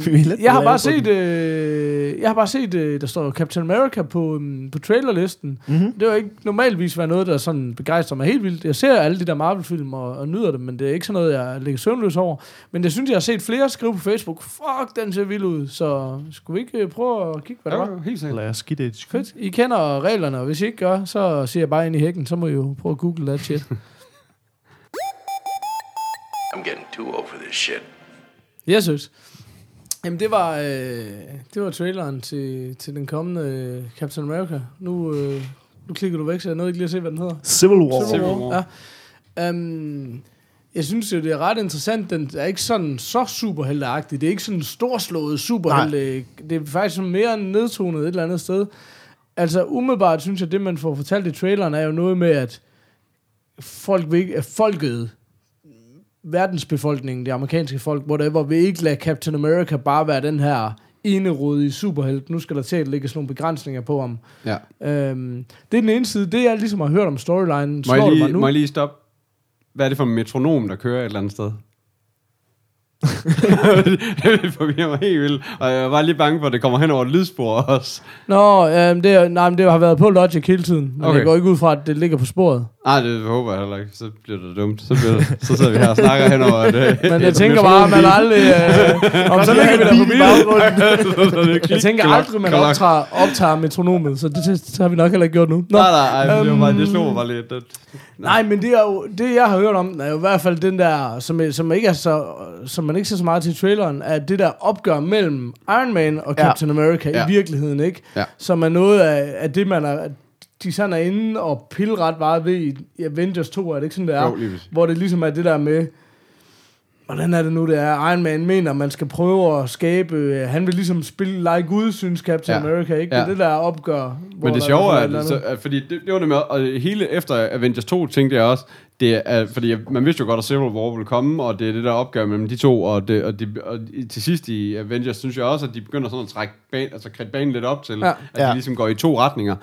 Vi er lidt jeg har bare set, øh, jeg har bare set, øh, der står Captain America på, um, på trailerlisten. Mhm. Det er jo ikke normalvis være noget, der sådan begejstrer mig helt vildt. Jeg ser alle de der Marvel-film og, og nyder dem, men det er ikke sådan noget, jeg ligger søvnløs over. Men jeg synes, jeg har set flere skrive på Facebook, fuck, den ser vild ud. Så skulle vi ikke øh, prøve at kigge, hvad det var? Ja, helt sikkert. Lad os give det et skud. Fedt. I kender reglerne, og hvis I ikke gør, så siger jeg bare ind i hækken, så må I jo prøve at google that shit. Getting too old for this shit. Jeg synes. Jamen, det var, øh, det var traileren til, til den kommende øh, Captain America. Nu, øh, nu klikker du væk, så jeg nåede ikke lige at se, hvad den hedder. Civil War. Civil War. War. Ja. Um, jeg synes jo, det er ret interessant. Den er ikke sådan så superhelteagtig. Det er ikke sådan en storslået superhelte. Det er faktisk mere nedtonet et eller andet sted. Altså umiddelbart synes jeg, det man får fortalt i traileren, er jo noget med, at folk at folket, verdensbefolkningen, det amerikanske folk, whatever, vil ikke lade Captain America bare være den her enerådige superhelt. Nu skal der til at lægge sådan nogle begrænsninger på ham. Ja. Øhm, det er den ene side. Det jeg ligesom har hørt om storyline, Må jeg, mig lige, nu. må jeg lige stoppe? Hvad er det for en metronom, der kører et eller andet sted? det forvirrer mig helt vildt. Og jeg var lige bange for, at det kommer hen over et lydspor også. Nå, øhm, det, nej, men det har været på Logic hele tiden. Men. Okay. jeg går ikke ud fra, at det ligger på sporet. Nej, det håber jeg heller ikke. Så bliver det dumt. Så, bliver det, så sidder vi her og snakker hen over det. Men jeg tænker bare, at man aldrig... Øh, om så ligger vi der på bilen. Jeg tænker aldrig, man optager, optager metronomet, så det, det, det har vi nok heller ikke gjort nu. Nå. Nej, nej, ej, det, var bare, det Øhm. slog mig bare lidt. Det, Nej, men det, er jo, det jeg har hørt om, er jo i hvert fald den der, som, som, ikke er så, som man ikke ser så meget til traileren, er det der opgør mellem Iron Man og Ja. Captain America Ja. i virkeligheden, ikke? Ja. Som er noget af, af det, man er, de sådan er inde og pille ret meget ved i, Avengers 2, er det ikke sådan, det er? Jo, lige præcis. Hvor det ligesom er det der med, hvordan er det nu, det er? Iron Man mener, man skal prøve at skabe, øh, han vil ligesom spille like Gud, synes Captain Ja. America, ikke? Det er Ja. det der opgør. hvor Men det sjove er, så, fordi det, det var det med, og hele efter Avengers 2 tænkte jeg også, det er, fordi man vidste jo godt, at Civil War ville komme, og det er det der opgør mellem de to, og, det, og, de, og til sidst i Avengers, synes jeg også, at de begynder sådan at trække banen, altså kridte banen lidt op til, Ja. ja. at Ja. de ligesom går i to retninger.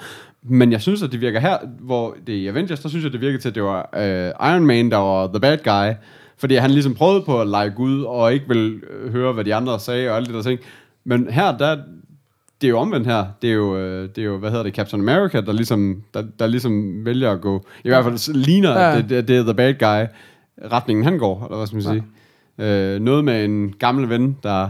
Men jeg synes, at det virker her, hvor det er i Avengers, der synes jeg, det virker til, at det var øh, Iron Man, der var the bad guy, fordi han ligesom prøvede på at lege Gud, og ikke vil øh, høre, hvad de andre sagde, og alle de der ting. Men her, der, det er jo omvendt her. Det er jo, øh, det er jo hvad hedder det, Captain America, der ligesom, der, der ligesom vælger at gå, i hvert fald ligner, Ja. ja. det, det, det er the bad guy, retningen han går, eller hvad skal man sige. Øh, noget med en gammel ven, der,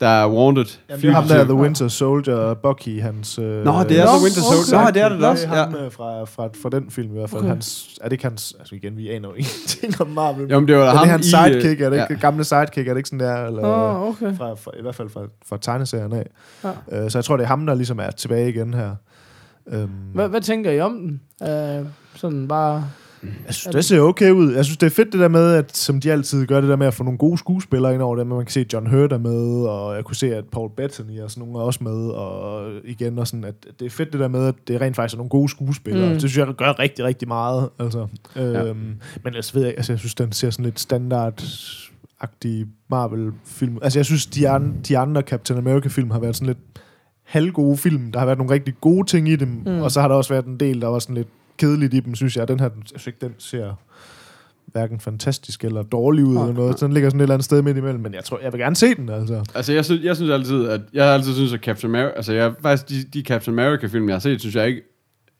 der er wanted. Jamen, det er ham der, The Winter Soldier, Bucky, hans... Øh, Nå, det er The Winter okay. Soldier. Nå, det er det også. er Ja. ham øh, fra, fra, fra den film i hvert fald. Okay. Okay. Hans, er det ikke hans... Altså igen, vi aner jo ingenting om Marvel. Jo, men det var er ham det hans i, øh, sidekick? Er det ikke ja. gamle sidekick? Er det ikke sådan der? Eller, Åh, okay. fra, fra, I hvert fald fra, fra tegneserien af. Ja. Øh, så jeg tror, det er ham, der ligesom er tilbage igen her. Øhm, Hvad, hvad tænker I om den? Uh, sådan bare... Jeg synes, det ser okay ud. Jeg synes, det er fedt det der med, at som de altid gør det der med at få nogle gode skuespillere ind over det. Man kan se, at John Hurt er med, og jeg kunne se, at Paul Bettany og sådan nogle er også med. Og igen, og sådan, at det er fedt det der med, at det rent faktisk er nogle gode skuespillere. Mm. Det synes jeg gør rigtig, rigtig meget. Altså, øhm, Ja. Men ellers ved jeg, altså, jeg synes, den ser sådan lidt standard agtig Marvel-film. Altså, jeg synes, de, an, de andre Captain America-film har været sådan lidt halvgode film. Der har været nogle rigtig gode ting i dem, mm. og så har der også været en del, der var sådan lidt kedeligt i dem, synes jeg. Den her, jeg synes ikke, den ser hverken fantastisk eller dårlig ud eller noget. Så den ligger sådan et eller andet sted midt imellem, men jeg tror, jeg vil gerne se den, altså. Altså, jeg synes, jeg synes altid, at jeg har altid synes, at Captain America, altså, jeg, faktisk, de, de Captain America-film, jeg har set, synes jeg ikke,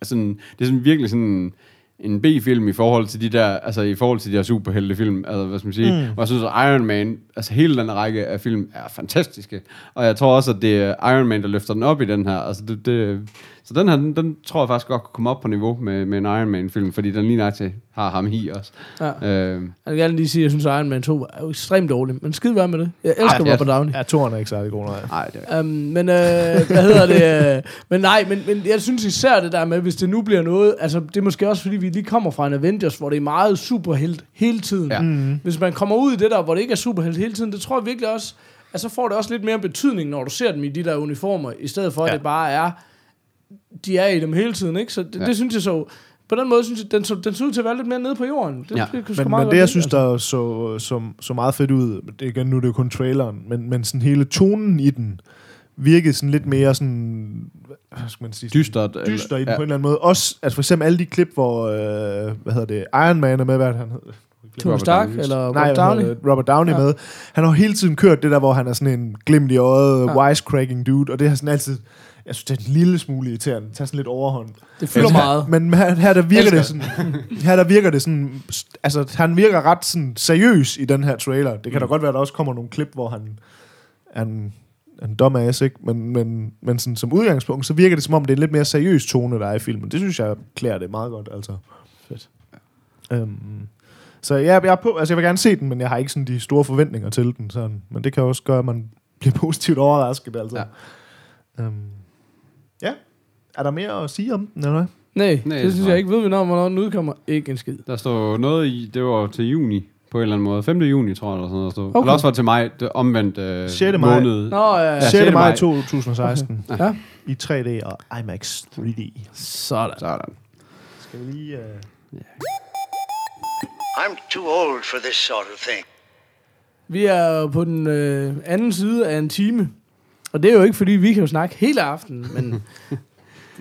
sådan, det er sådan virkelig sådan en B-film i forhold til de der, altså i forhold til de der superheltefilm, altså hvad skal man sige, mm. og jeg synes, at Iron Man, altså hele den række af film er fantastiske, og jeg tror også, at det er Iron Man, der løfter den op i den her, altså det, det så den her, den, den tror jeg faktisk godt kunne komme op på niveau med, med en Iron Man-film, fordi den lige nøjagtigt har ham i også. Ja. Øh, Jeg vil gerne lige sige, at jeg synes, at Iron Man 2 er jo ekstremt dårlig. Men skide være med det. Jeg elsker Ej, Robert Downey. Ja, toren er ikke særlig god, nej. nej, det er Um, men øh, hvad hedder det? øh, men nej, men, men jeg synes især det der med, hvis det nu bliver noget, altså det er måske også fordi, vi lige kommer fra en Avengers, hvor det er meget superhelt hele tiden. Ja. Mm. Hvis man kommer ud i det der, hvor det ikke er superhelt hele tiden, det tror jeg virkelig også, altså så får det også lidt mere betydning, når du ser dem i de der uniformer, i stedet for, at Ja. det bare er, de er i dem hele tiden, ikke? Så det, Ja. det synes jeg så, på den måde synes jeg, den, så, den så ud til at være lidt mere nede på jorden. Det, Ja. det, sgu Men, meget men det, jeg synes, altså. der så, så, så meget fedt ud, det, igen, nu er det jo kun traileren, men, men sådan hele tonen i den virkede sådan lidt mere sådan, hvad skal man sige? dystert. dyster i den ja. på en eller anden måde. Også, altså for eksempel alle de klip, hvor, øh, hvad hedder det, Iron Man er med, hvad det, han hedder? Tony Stark, eller Nej, Robert hvad Downey. det? Robert Downey Ja. med. Han har jo hele tiden kørt det der, hvor han er sådan en glimt i øjet, ja. wisecracking dude, og det har sådan altid, jeg synes, det er en lille smule irriterende. Tager sådan lidt overhånd. Det fylder meget. Men her, der virker Elsker det sådan, her der virker det sådan, altså han virker ret sådan seriøs i den her trailer. Det kan da godt være, at der også kommer nogle klip, hvor han er en, en dumbass, ikke? Men, men, men sådan, som udgangspunkt, så virker det som om, det er en lidt mere seriøs tone, der er i filmen. Det synes jeg klæder det meget godt, altså. Fedt. Øhm, så jeg, jeg, er på, altså jeg vil gerne se den, men jeg har ikke sådan de store forventninger til den. Sådan. Men det kan også gøre, at man bliver positivt overrasket, altså. Ja. Ja. Øhm, ja. Er der mere at sige om den, eller hvad? Nej, Nej, det synes nej. jeg ikke. Ved vi noget, hvornår den udkommer? Ikke en skid. Der står noget i, det var til juni, på en eller anden måde. 5. juni, tror jeg, eller sådan noget. der stod. Okay. Eller også var det til mig, det omvendt øh, 6. maj. måned. Nå, ja, ja. Ja, 6. 6. maj maj 2016. Okay. Ja. I 3D og IMAX 3D. Sådan. Sådan. Skal vi lige... Uh... I'm too old for this sort of thing. Vi er på den øh, anden side af en time. Og det er jo ikke, fordi vi kan jo snakke hele aftenen, men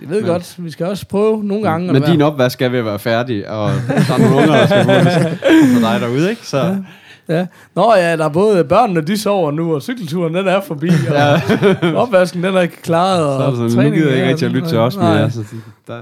jeg ved Men- godt, vi skal også prøve nogle gange. Men at din opvask skal ved at være færdig, og der er nogle unger, der skal for dig derude, ikke? Så Ja. Nå ja, der er både børnene, de sover nu, og cykelturen, den er forbi, og ja. opvasken, den er ikke klaret, og så er det sådan, nu træningen gider jeg ikke er- rigtig at lytte til os Nej. mere. Så der,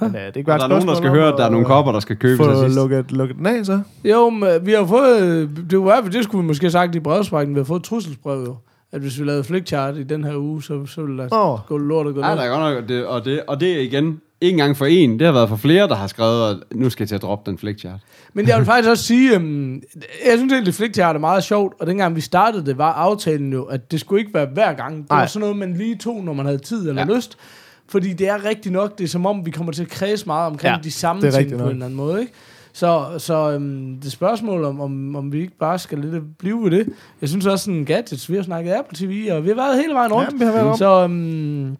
Men, uh, det er ikke og bare der er nogen, der skal høre, at der er nogle kopper, der skal købes til Få sidst. lukket, lukket den af, så. Jo, men vi har fået, det var det skulle vi måske have sagt i brevsprækken, vi har fået et trusselsbrev jo, at hvis vi lavede flickchart i den her uge, så, så ville der Åh. gå lort og gå ned. der er godt nok, det, og, det, og det er igen, ikke engang for en, det har været for flere, der har skrevet, at nu skal jeg til at droppe den flickchart. Men jeg vil faktisk også sige, um, jeg synes egentlig, flickchart er meget sjovt, og dengang vi startede det, var aftalen jo, at det skulle ikke være hver gang. Det Nej. var sådan noget, man lige tog, når man havde tid eller Ja. ja. lyst. Fordi det er rigtigt nok, det er som om, vi kommer til at kredse meget omkring Ja, ja, de samme ting på en eller anden måde. Ikke? Så, så øhm, det spørgsmål om, om, om vi ikke bare skal lidt blive ved det. Jeg synes også sådan gadgets, vi har snakket Apple TV, og vi har været hele vejen rundt. Ja, vi har været så, øhm,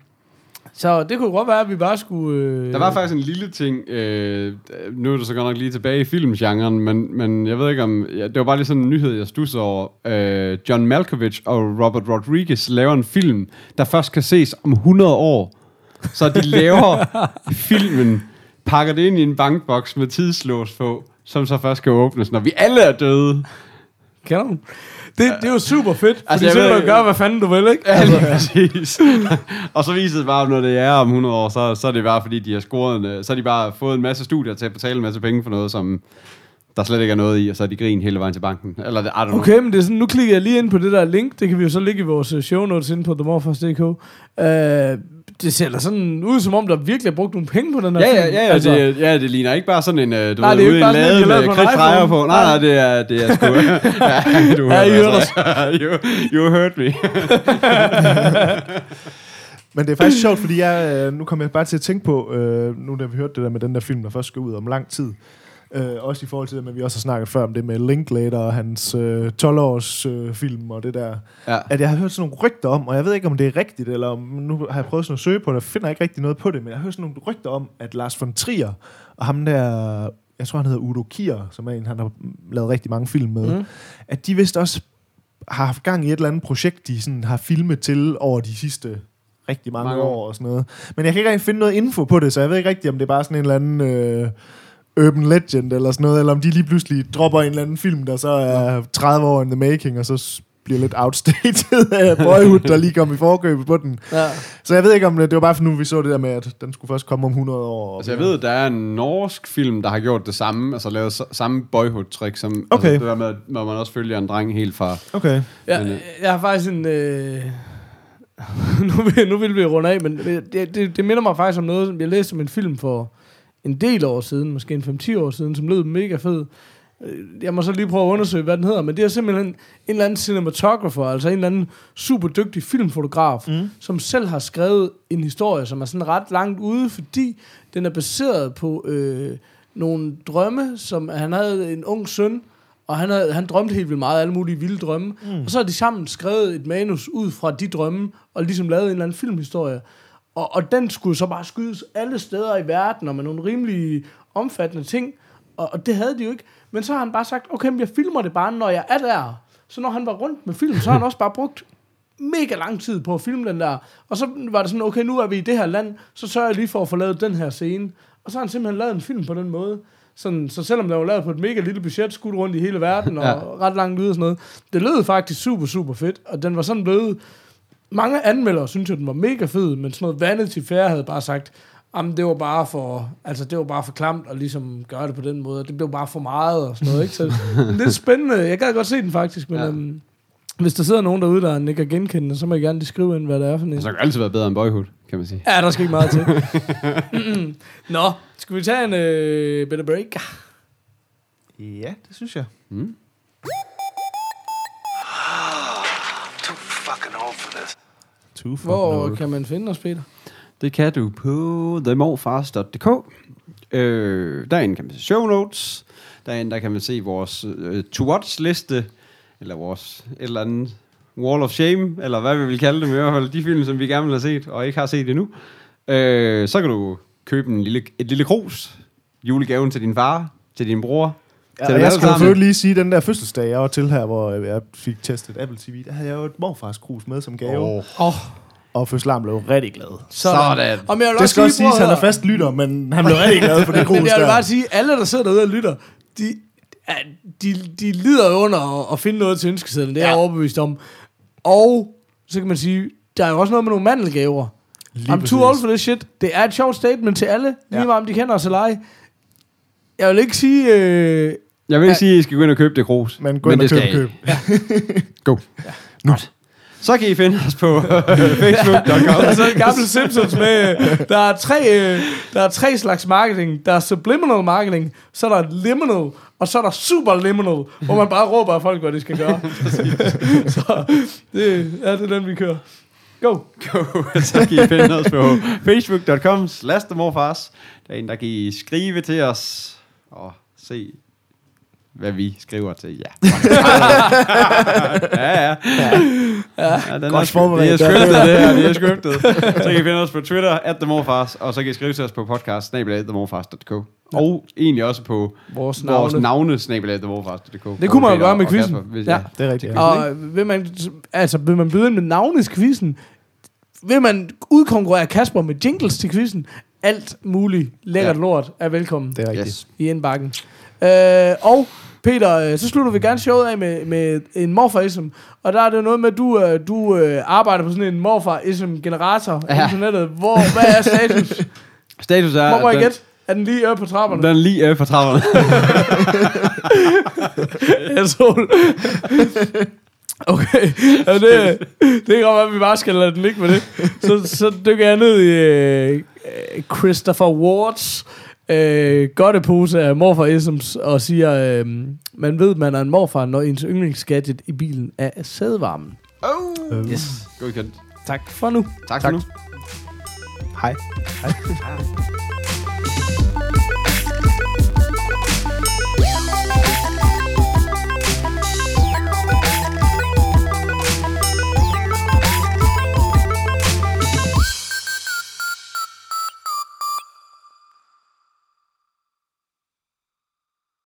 så det kunne godt være, at vi bare skulle... Øh, Der var faktisk en lille ting, øh, nu er det så godt nok lige tilbage i filmgenren, men, men jeg ved ikke om, ja, det var bare lige sådan en nyhed, jeg stussede over. Øh, John Malkovich og Robert Rodriguez laver en film, der først kan ses om 100 år. Så de laver filmen, pakker det ind i en bankboks med tidslås på, som så først kan åbnes, når vi alle er døde. Kender du? Det, det er jo super fedt, fordi Altså, altså, jeg så kan du gøre, hvad fanden du vil, ikke? Ja, lige præcis. og så viser det bare, når det er om 100 år, så, så er det bare, fordi de har scoret en, øh, så har de bare fået en masse studier til at betale en masse penge for noget, som der slet ikke er noget i, og så er de grin hele vejen til banken. Eller I don't know. Okay, men det er sådan, nu klikker jeg lige ind på det der link. Det kan vi jo så lægge i vores øh, show notes inde på themorfors.dk. Uh, det ser da sådan ud, som om der virkelig er brugt nogle penge på den her Ja, ja, ja, ja, altså, det, ja, det ligner ikke bare sådan en, øh, du Nej, ved, er ude en lade med på en kridtstreger iPhone. på. Nej, nej, det er, det er sgu... ja, du Ja, hørte hørte os. you, you heard me. Men det er faktisk sjovt, fordi jeg, øh, nu kommer jeg bare til at tænke på, øh, nu da vi hørte det der med den der film, der først skal ud om lang tid. Øh, også i forhold til det, men vi også har snakket før om det med Linklater og hans øh, 12-års øh, film og det der. Ja. At jeg har hørt sådan nogle rygter om, og jeg ved ikke, om det er rigtigt, eller om, nu har jeg prøvet sådan at søge på det, og finder ikke rigtig noget på det, men jeg har hørt sådan nogle rygter om, at Lars von Trier og ham der, jeg tror han hedder Udo Kier, som er en, han har lavet rigtig mange film med, Mm. at de vist også har haft gang i et eller andet projekt, de sådan har filmet til over de sidste rigtig mange, Mange år. år og sådan noget. Men jeg kan ikke rigtig finde noget info på det, så jeg ved ikke rigtig, om det er bare sådan en eller anden øh, urban legend eller sådan noget, eller om de lige pludselig dropper en eller anden film, der så er 30 år in the making, og så bliver lidt outstated af Boyhood, der lige kom i forkøbet på den. Ja. Så jeg ved ikke, om det, det var bare for nu, vi så det der med, at den skulle først komme om 100 år. Altså, jeg ved, der er en norsk film, der har gjort det samme, altså lavet samme boyhood-trick, som Okay. altså, det der med, når man også følger en dreng helt fra... Okay. Ja, Men, øh, jeg har faktisk en... Øh, nu, vil, nu vil vi runde af, men det, det, det minder mig faktisk om noget, som jeg læste om en film for en del år siden, måske en 5-10 år siden, som lød mega fed. Øh, Jeg må så lige prøve at undersøge, hvad den hedder, men det er simpelthen en eller anden cinematographer, altså en eller anden super dygtig filmfotograf, mm. som selv har skrevet en historie, som er sådan ret langt ude, fordi den er baseret på øh, nogle drømme, som han havde en ung søn, og han, havde, han drømte helt vildt meget, alle mulige vilde drømme. Mm. Og så har de sammen skrevet et manus ud fra de drømme, og ligesom lavet en eller anden filmhistorie. Og, og den skulle så bare skydes alle steder i verden, og med nogle rimelig omfattende ting. Og, og det havde de jo ikke. Men så har han bare sagt, okay, men jeg filmer det bare, når jeg er der. Så når han var rundt med film, så har han også bare brugt mega lang tid på at filme den der. Og så var det sådan, okay, nu er vi i det her land, så sørger jeg lige for at få lavet den her scene. Og så har han simpelthen lavet en film på den måde. Sådan, så selvom den var lavet på et mega lille budget, skudt rundt i hele verden, og Ja. ret langt ude og sådan noget, det lød faktisk super, super fedt. Og den var sådan blevet... Mange anmeldere synes jo, den var mega fed, men sådan noget Vanity Fair havde bare sagt, Jamen, det var bare for, altså, det var bare for klamt at ligesom gøre det på den måde. Det blev bare for meget og sådan noget, ikke? Så det er lidt spændende. Jeg gad godt se den faktisk, men Ja. øhm, hvis der sidder nogen derude, der ikke kan genkende, så må I gerne lige skrive ind, hvad det er for en. Altså, det kan altid være bedre end boyhood, kan man sige. Ja, der skal ikke meget til. Mm-mm. Nå, skal vi tage en øh, bit of break? Ja, det synes jeg. Mm. Too fucking old for this. Too Hvor old. kan man finde os, Peter? Det kan du på themorfars.dk. Øh, derinde kan man se show notes. Derinde der kan man se vores øh, to-watch-liste, eller vores et eller andet wall of shame, eller hvad vi vil kalde dem i hvert fald. De film, som vi gerne vil have set, og ikke har set endnu. Øh, så kan du købe en lille, et lille krus, julegaven til din far, til din bror. Ja, og dem jeg skal jo lige sige, den der fødselsdag, jeg var til her, hvor jeg fik testet Apple TV, der havde jeg jo et morfars krus med som gave. Åh, Åh, oh, Og fødselaren blev rigtig glad. Sådan. Og jeg Det skal også siges, at han er fast lytter, men han blev rigtig glad for det krus Men jeg vil bare sige, alle, der sidder derude og lytter, de, ja, de, de lider under at, at finde noget til ønskesedlen. Det er jeg overbevist om. Og så kan man sige, der er jo også noget med nogle mandelgaver. Lige I'm præcis. too old for this shit. Det er et sjovt statement til alle, lige Ja. meget om de kender os eller ej. Jeg vil ikke sige... Øh, Jeg vil ikke Ja. sige, at I skal gå ind og købe det krus. Men gå ind og det køb, køb. Go. Ja. Godt. Så kan I finde os på facebook.com. altså en gammel Simpsons med, øh, der er tre, øh, der er tre slags marketing. Der er subliminal marketing, så er der liminal, og så er der super liminal, hvor man bare råber af folk, hvad de skal gøre. så det, ja, det er den, vi kører. Go. Go. Så kan I finde os på facebook.com slash themorfars. Derinde, der kan I skrive til os og se, hvad vi skriver til. Ja, ja, ja. ja den Godt er, forberedt. det er scriptet, det her. Det er scriptet. Så kan I finde os på Twitter, at themorfars, og så kan I skrive til os på podcast, snabelag, themorfars.dk. Og egentlig også på Vores vores navne. navne, snabelag, themorfars.dk. Det kunne man jo gøre med quizzen. Ja. Det er rigtigt. Ja. Og vil man, altså, vil man byde ind med navneskvisten? Vil man udkonkurrere Kasper med jingles til quizzen? Alt muligt lækkert Ja. lort er velkommen Det er rigtigt. Yes. i indbakken. Øh, og Peter, øh, så slutter vi gerne showet af med, med en morfarism. Og der er det jo noget med, at du, øh, du øh, arbejder på sådan en morfarism-generator ja. Internettet. Hvor, hvad er status? Status er, Hvor må jeg gætte? Er den lige oppe på trapperne? Den er lige øh, på trapperne. Asshole. Okay, ja, det, det kan godt være, at vi bare skal lade den ligge med det. Så, så dykker jeg ned i øh, Christopher Wards øh, godtepose af morfarisms og siger, øh, man ved, man er en morfar, når ens yndlingsgadget i bilen er sædvarmen. Oh. Øh, Yes. Godkendt. Tak for nu. Tak for Tak. nu. Hej.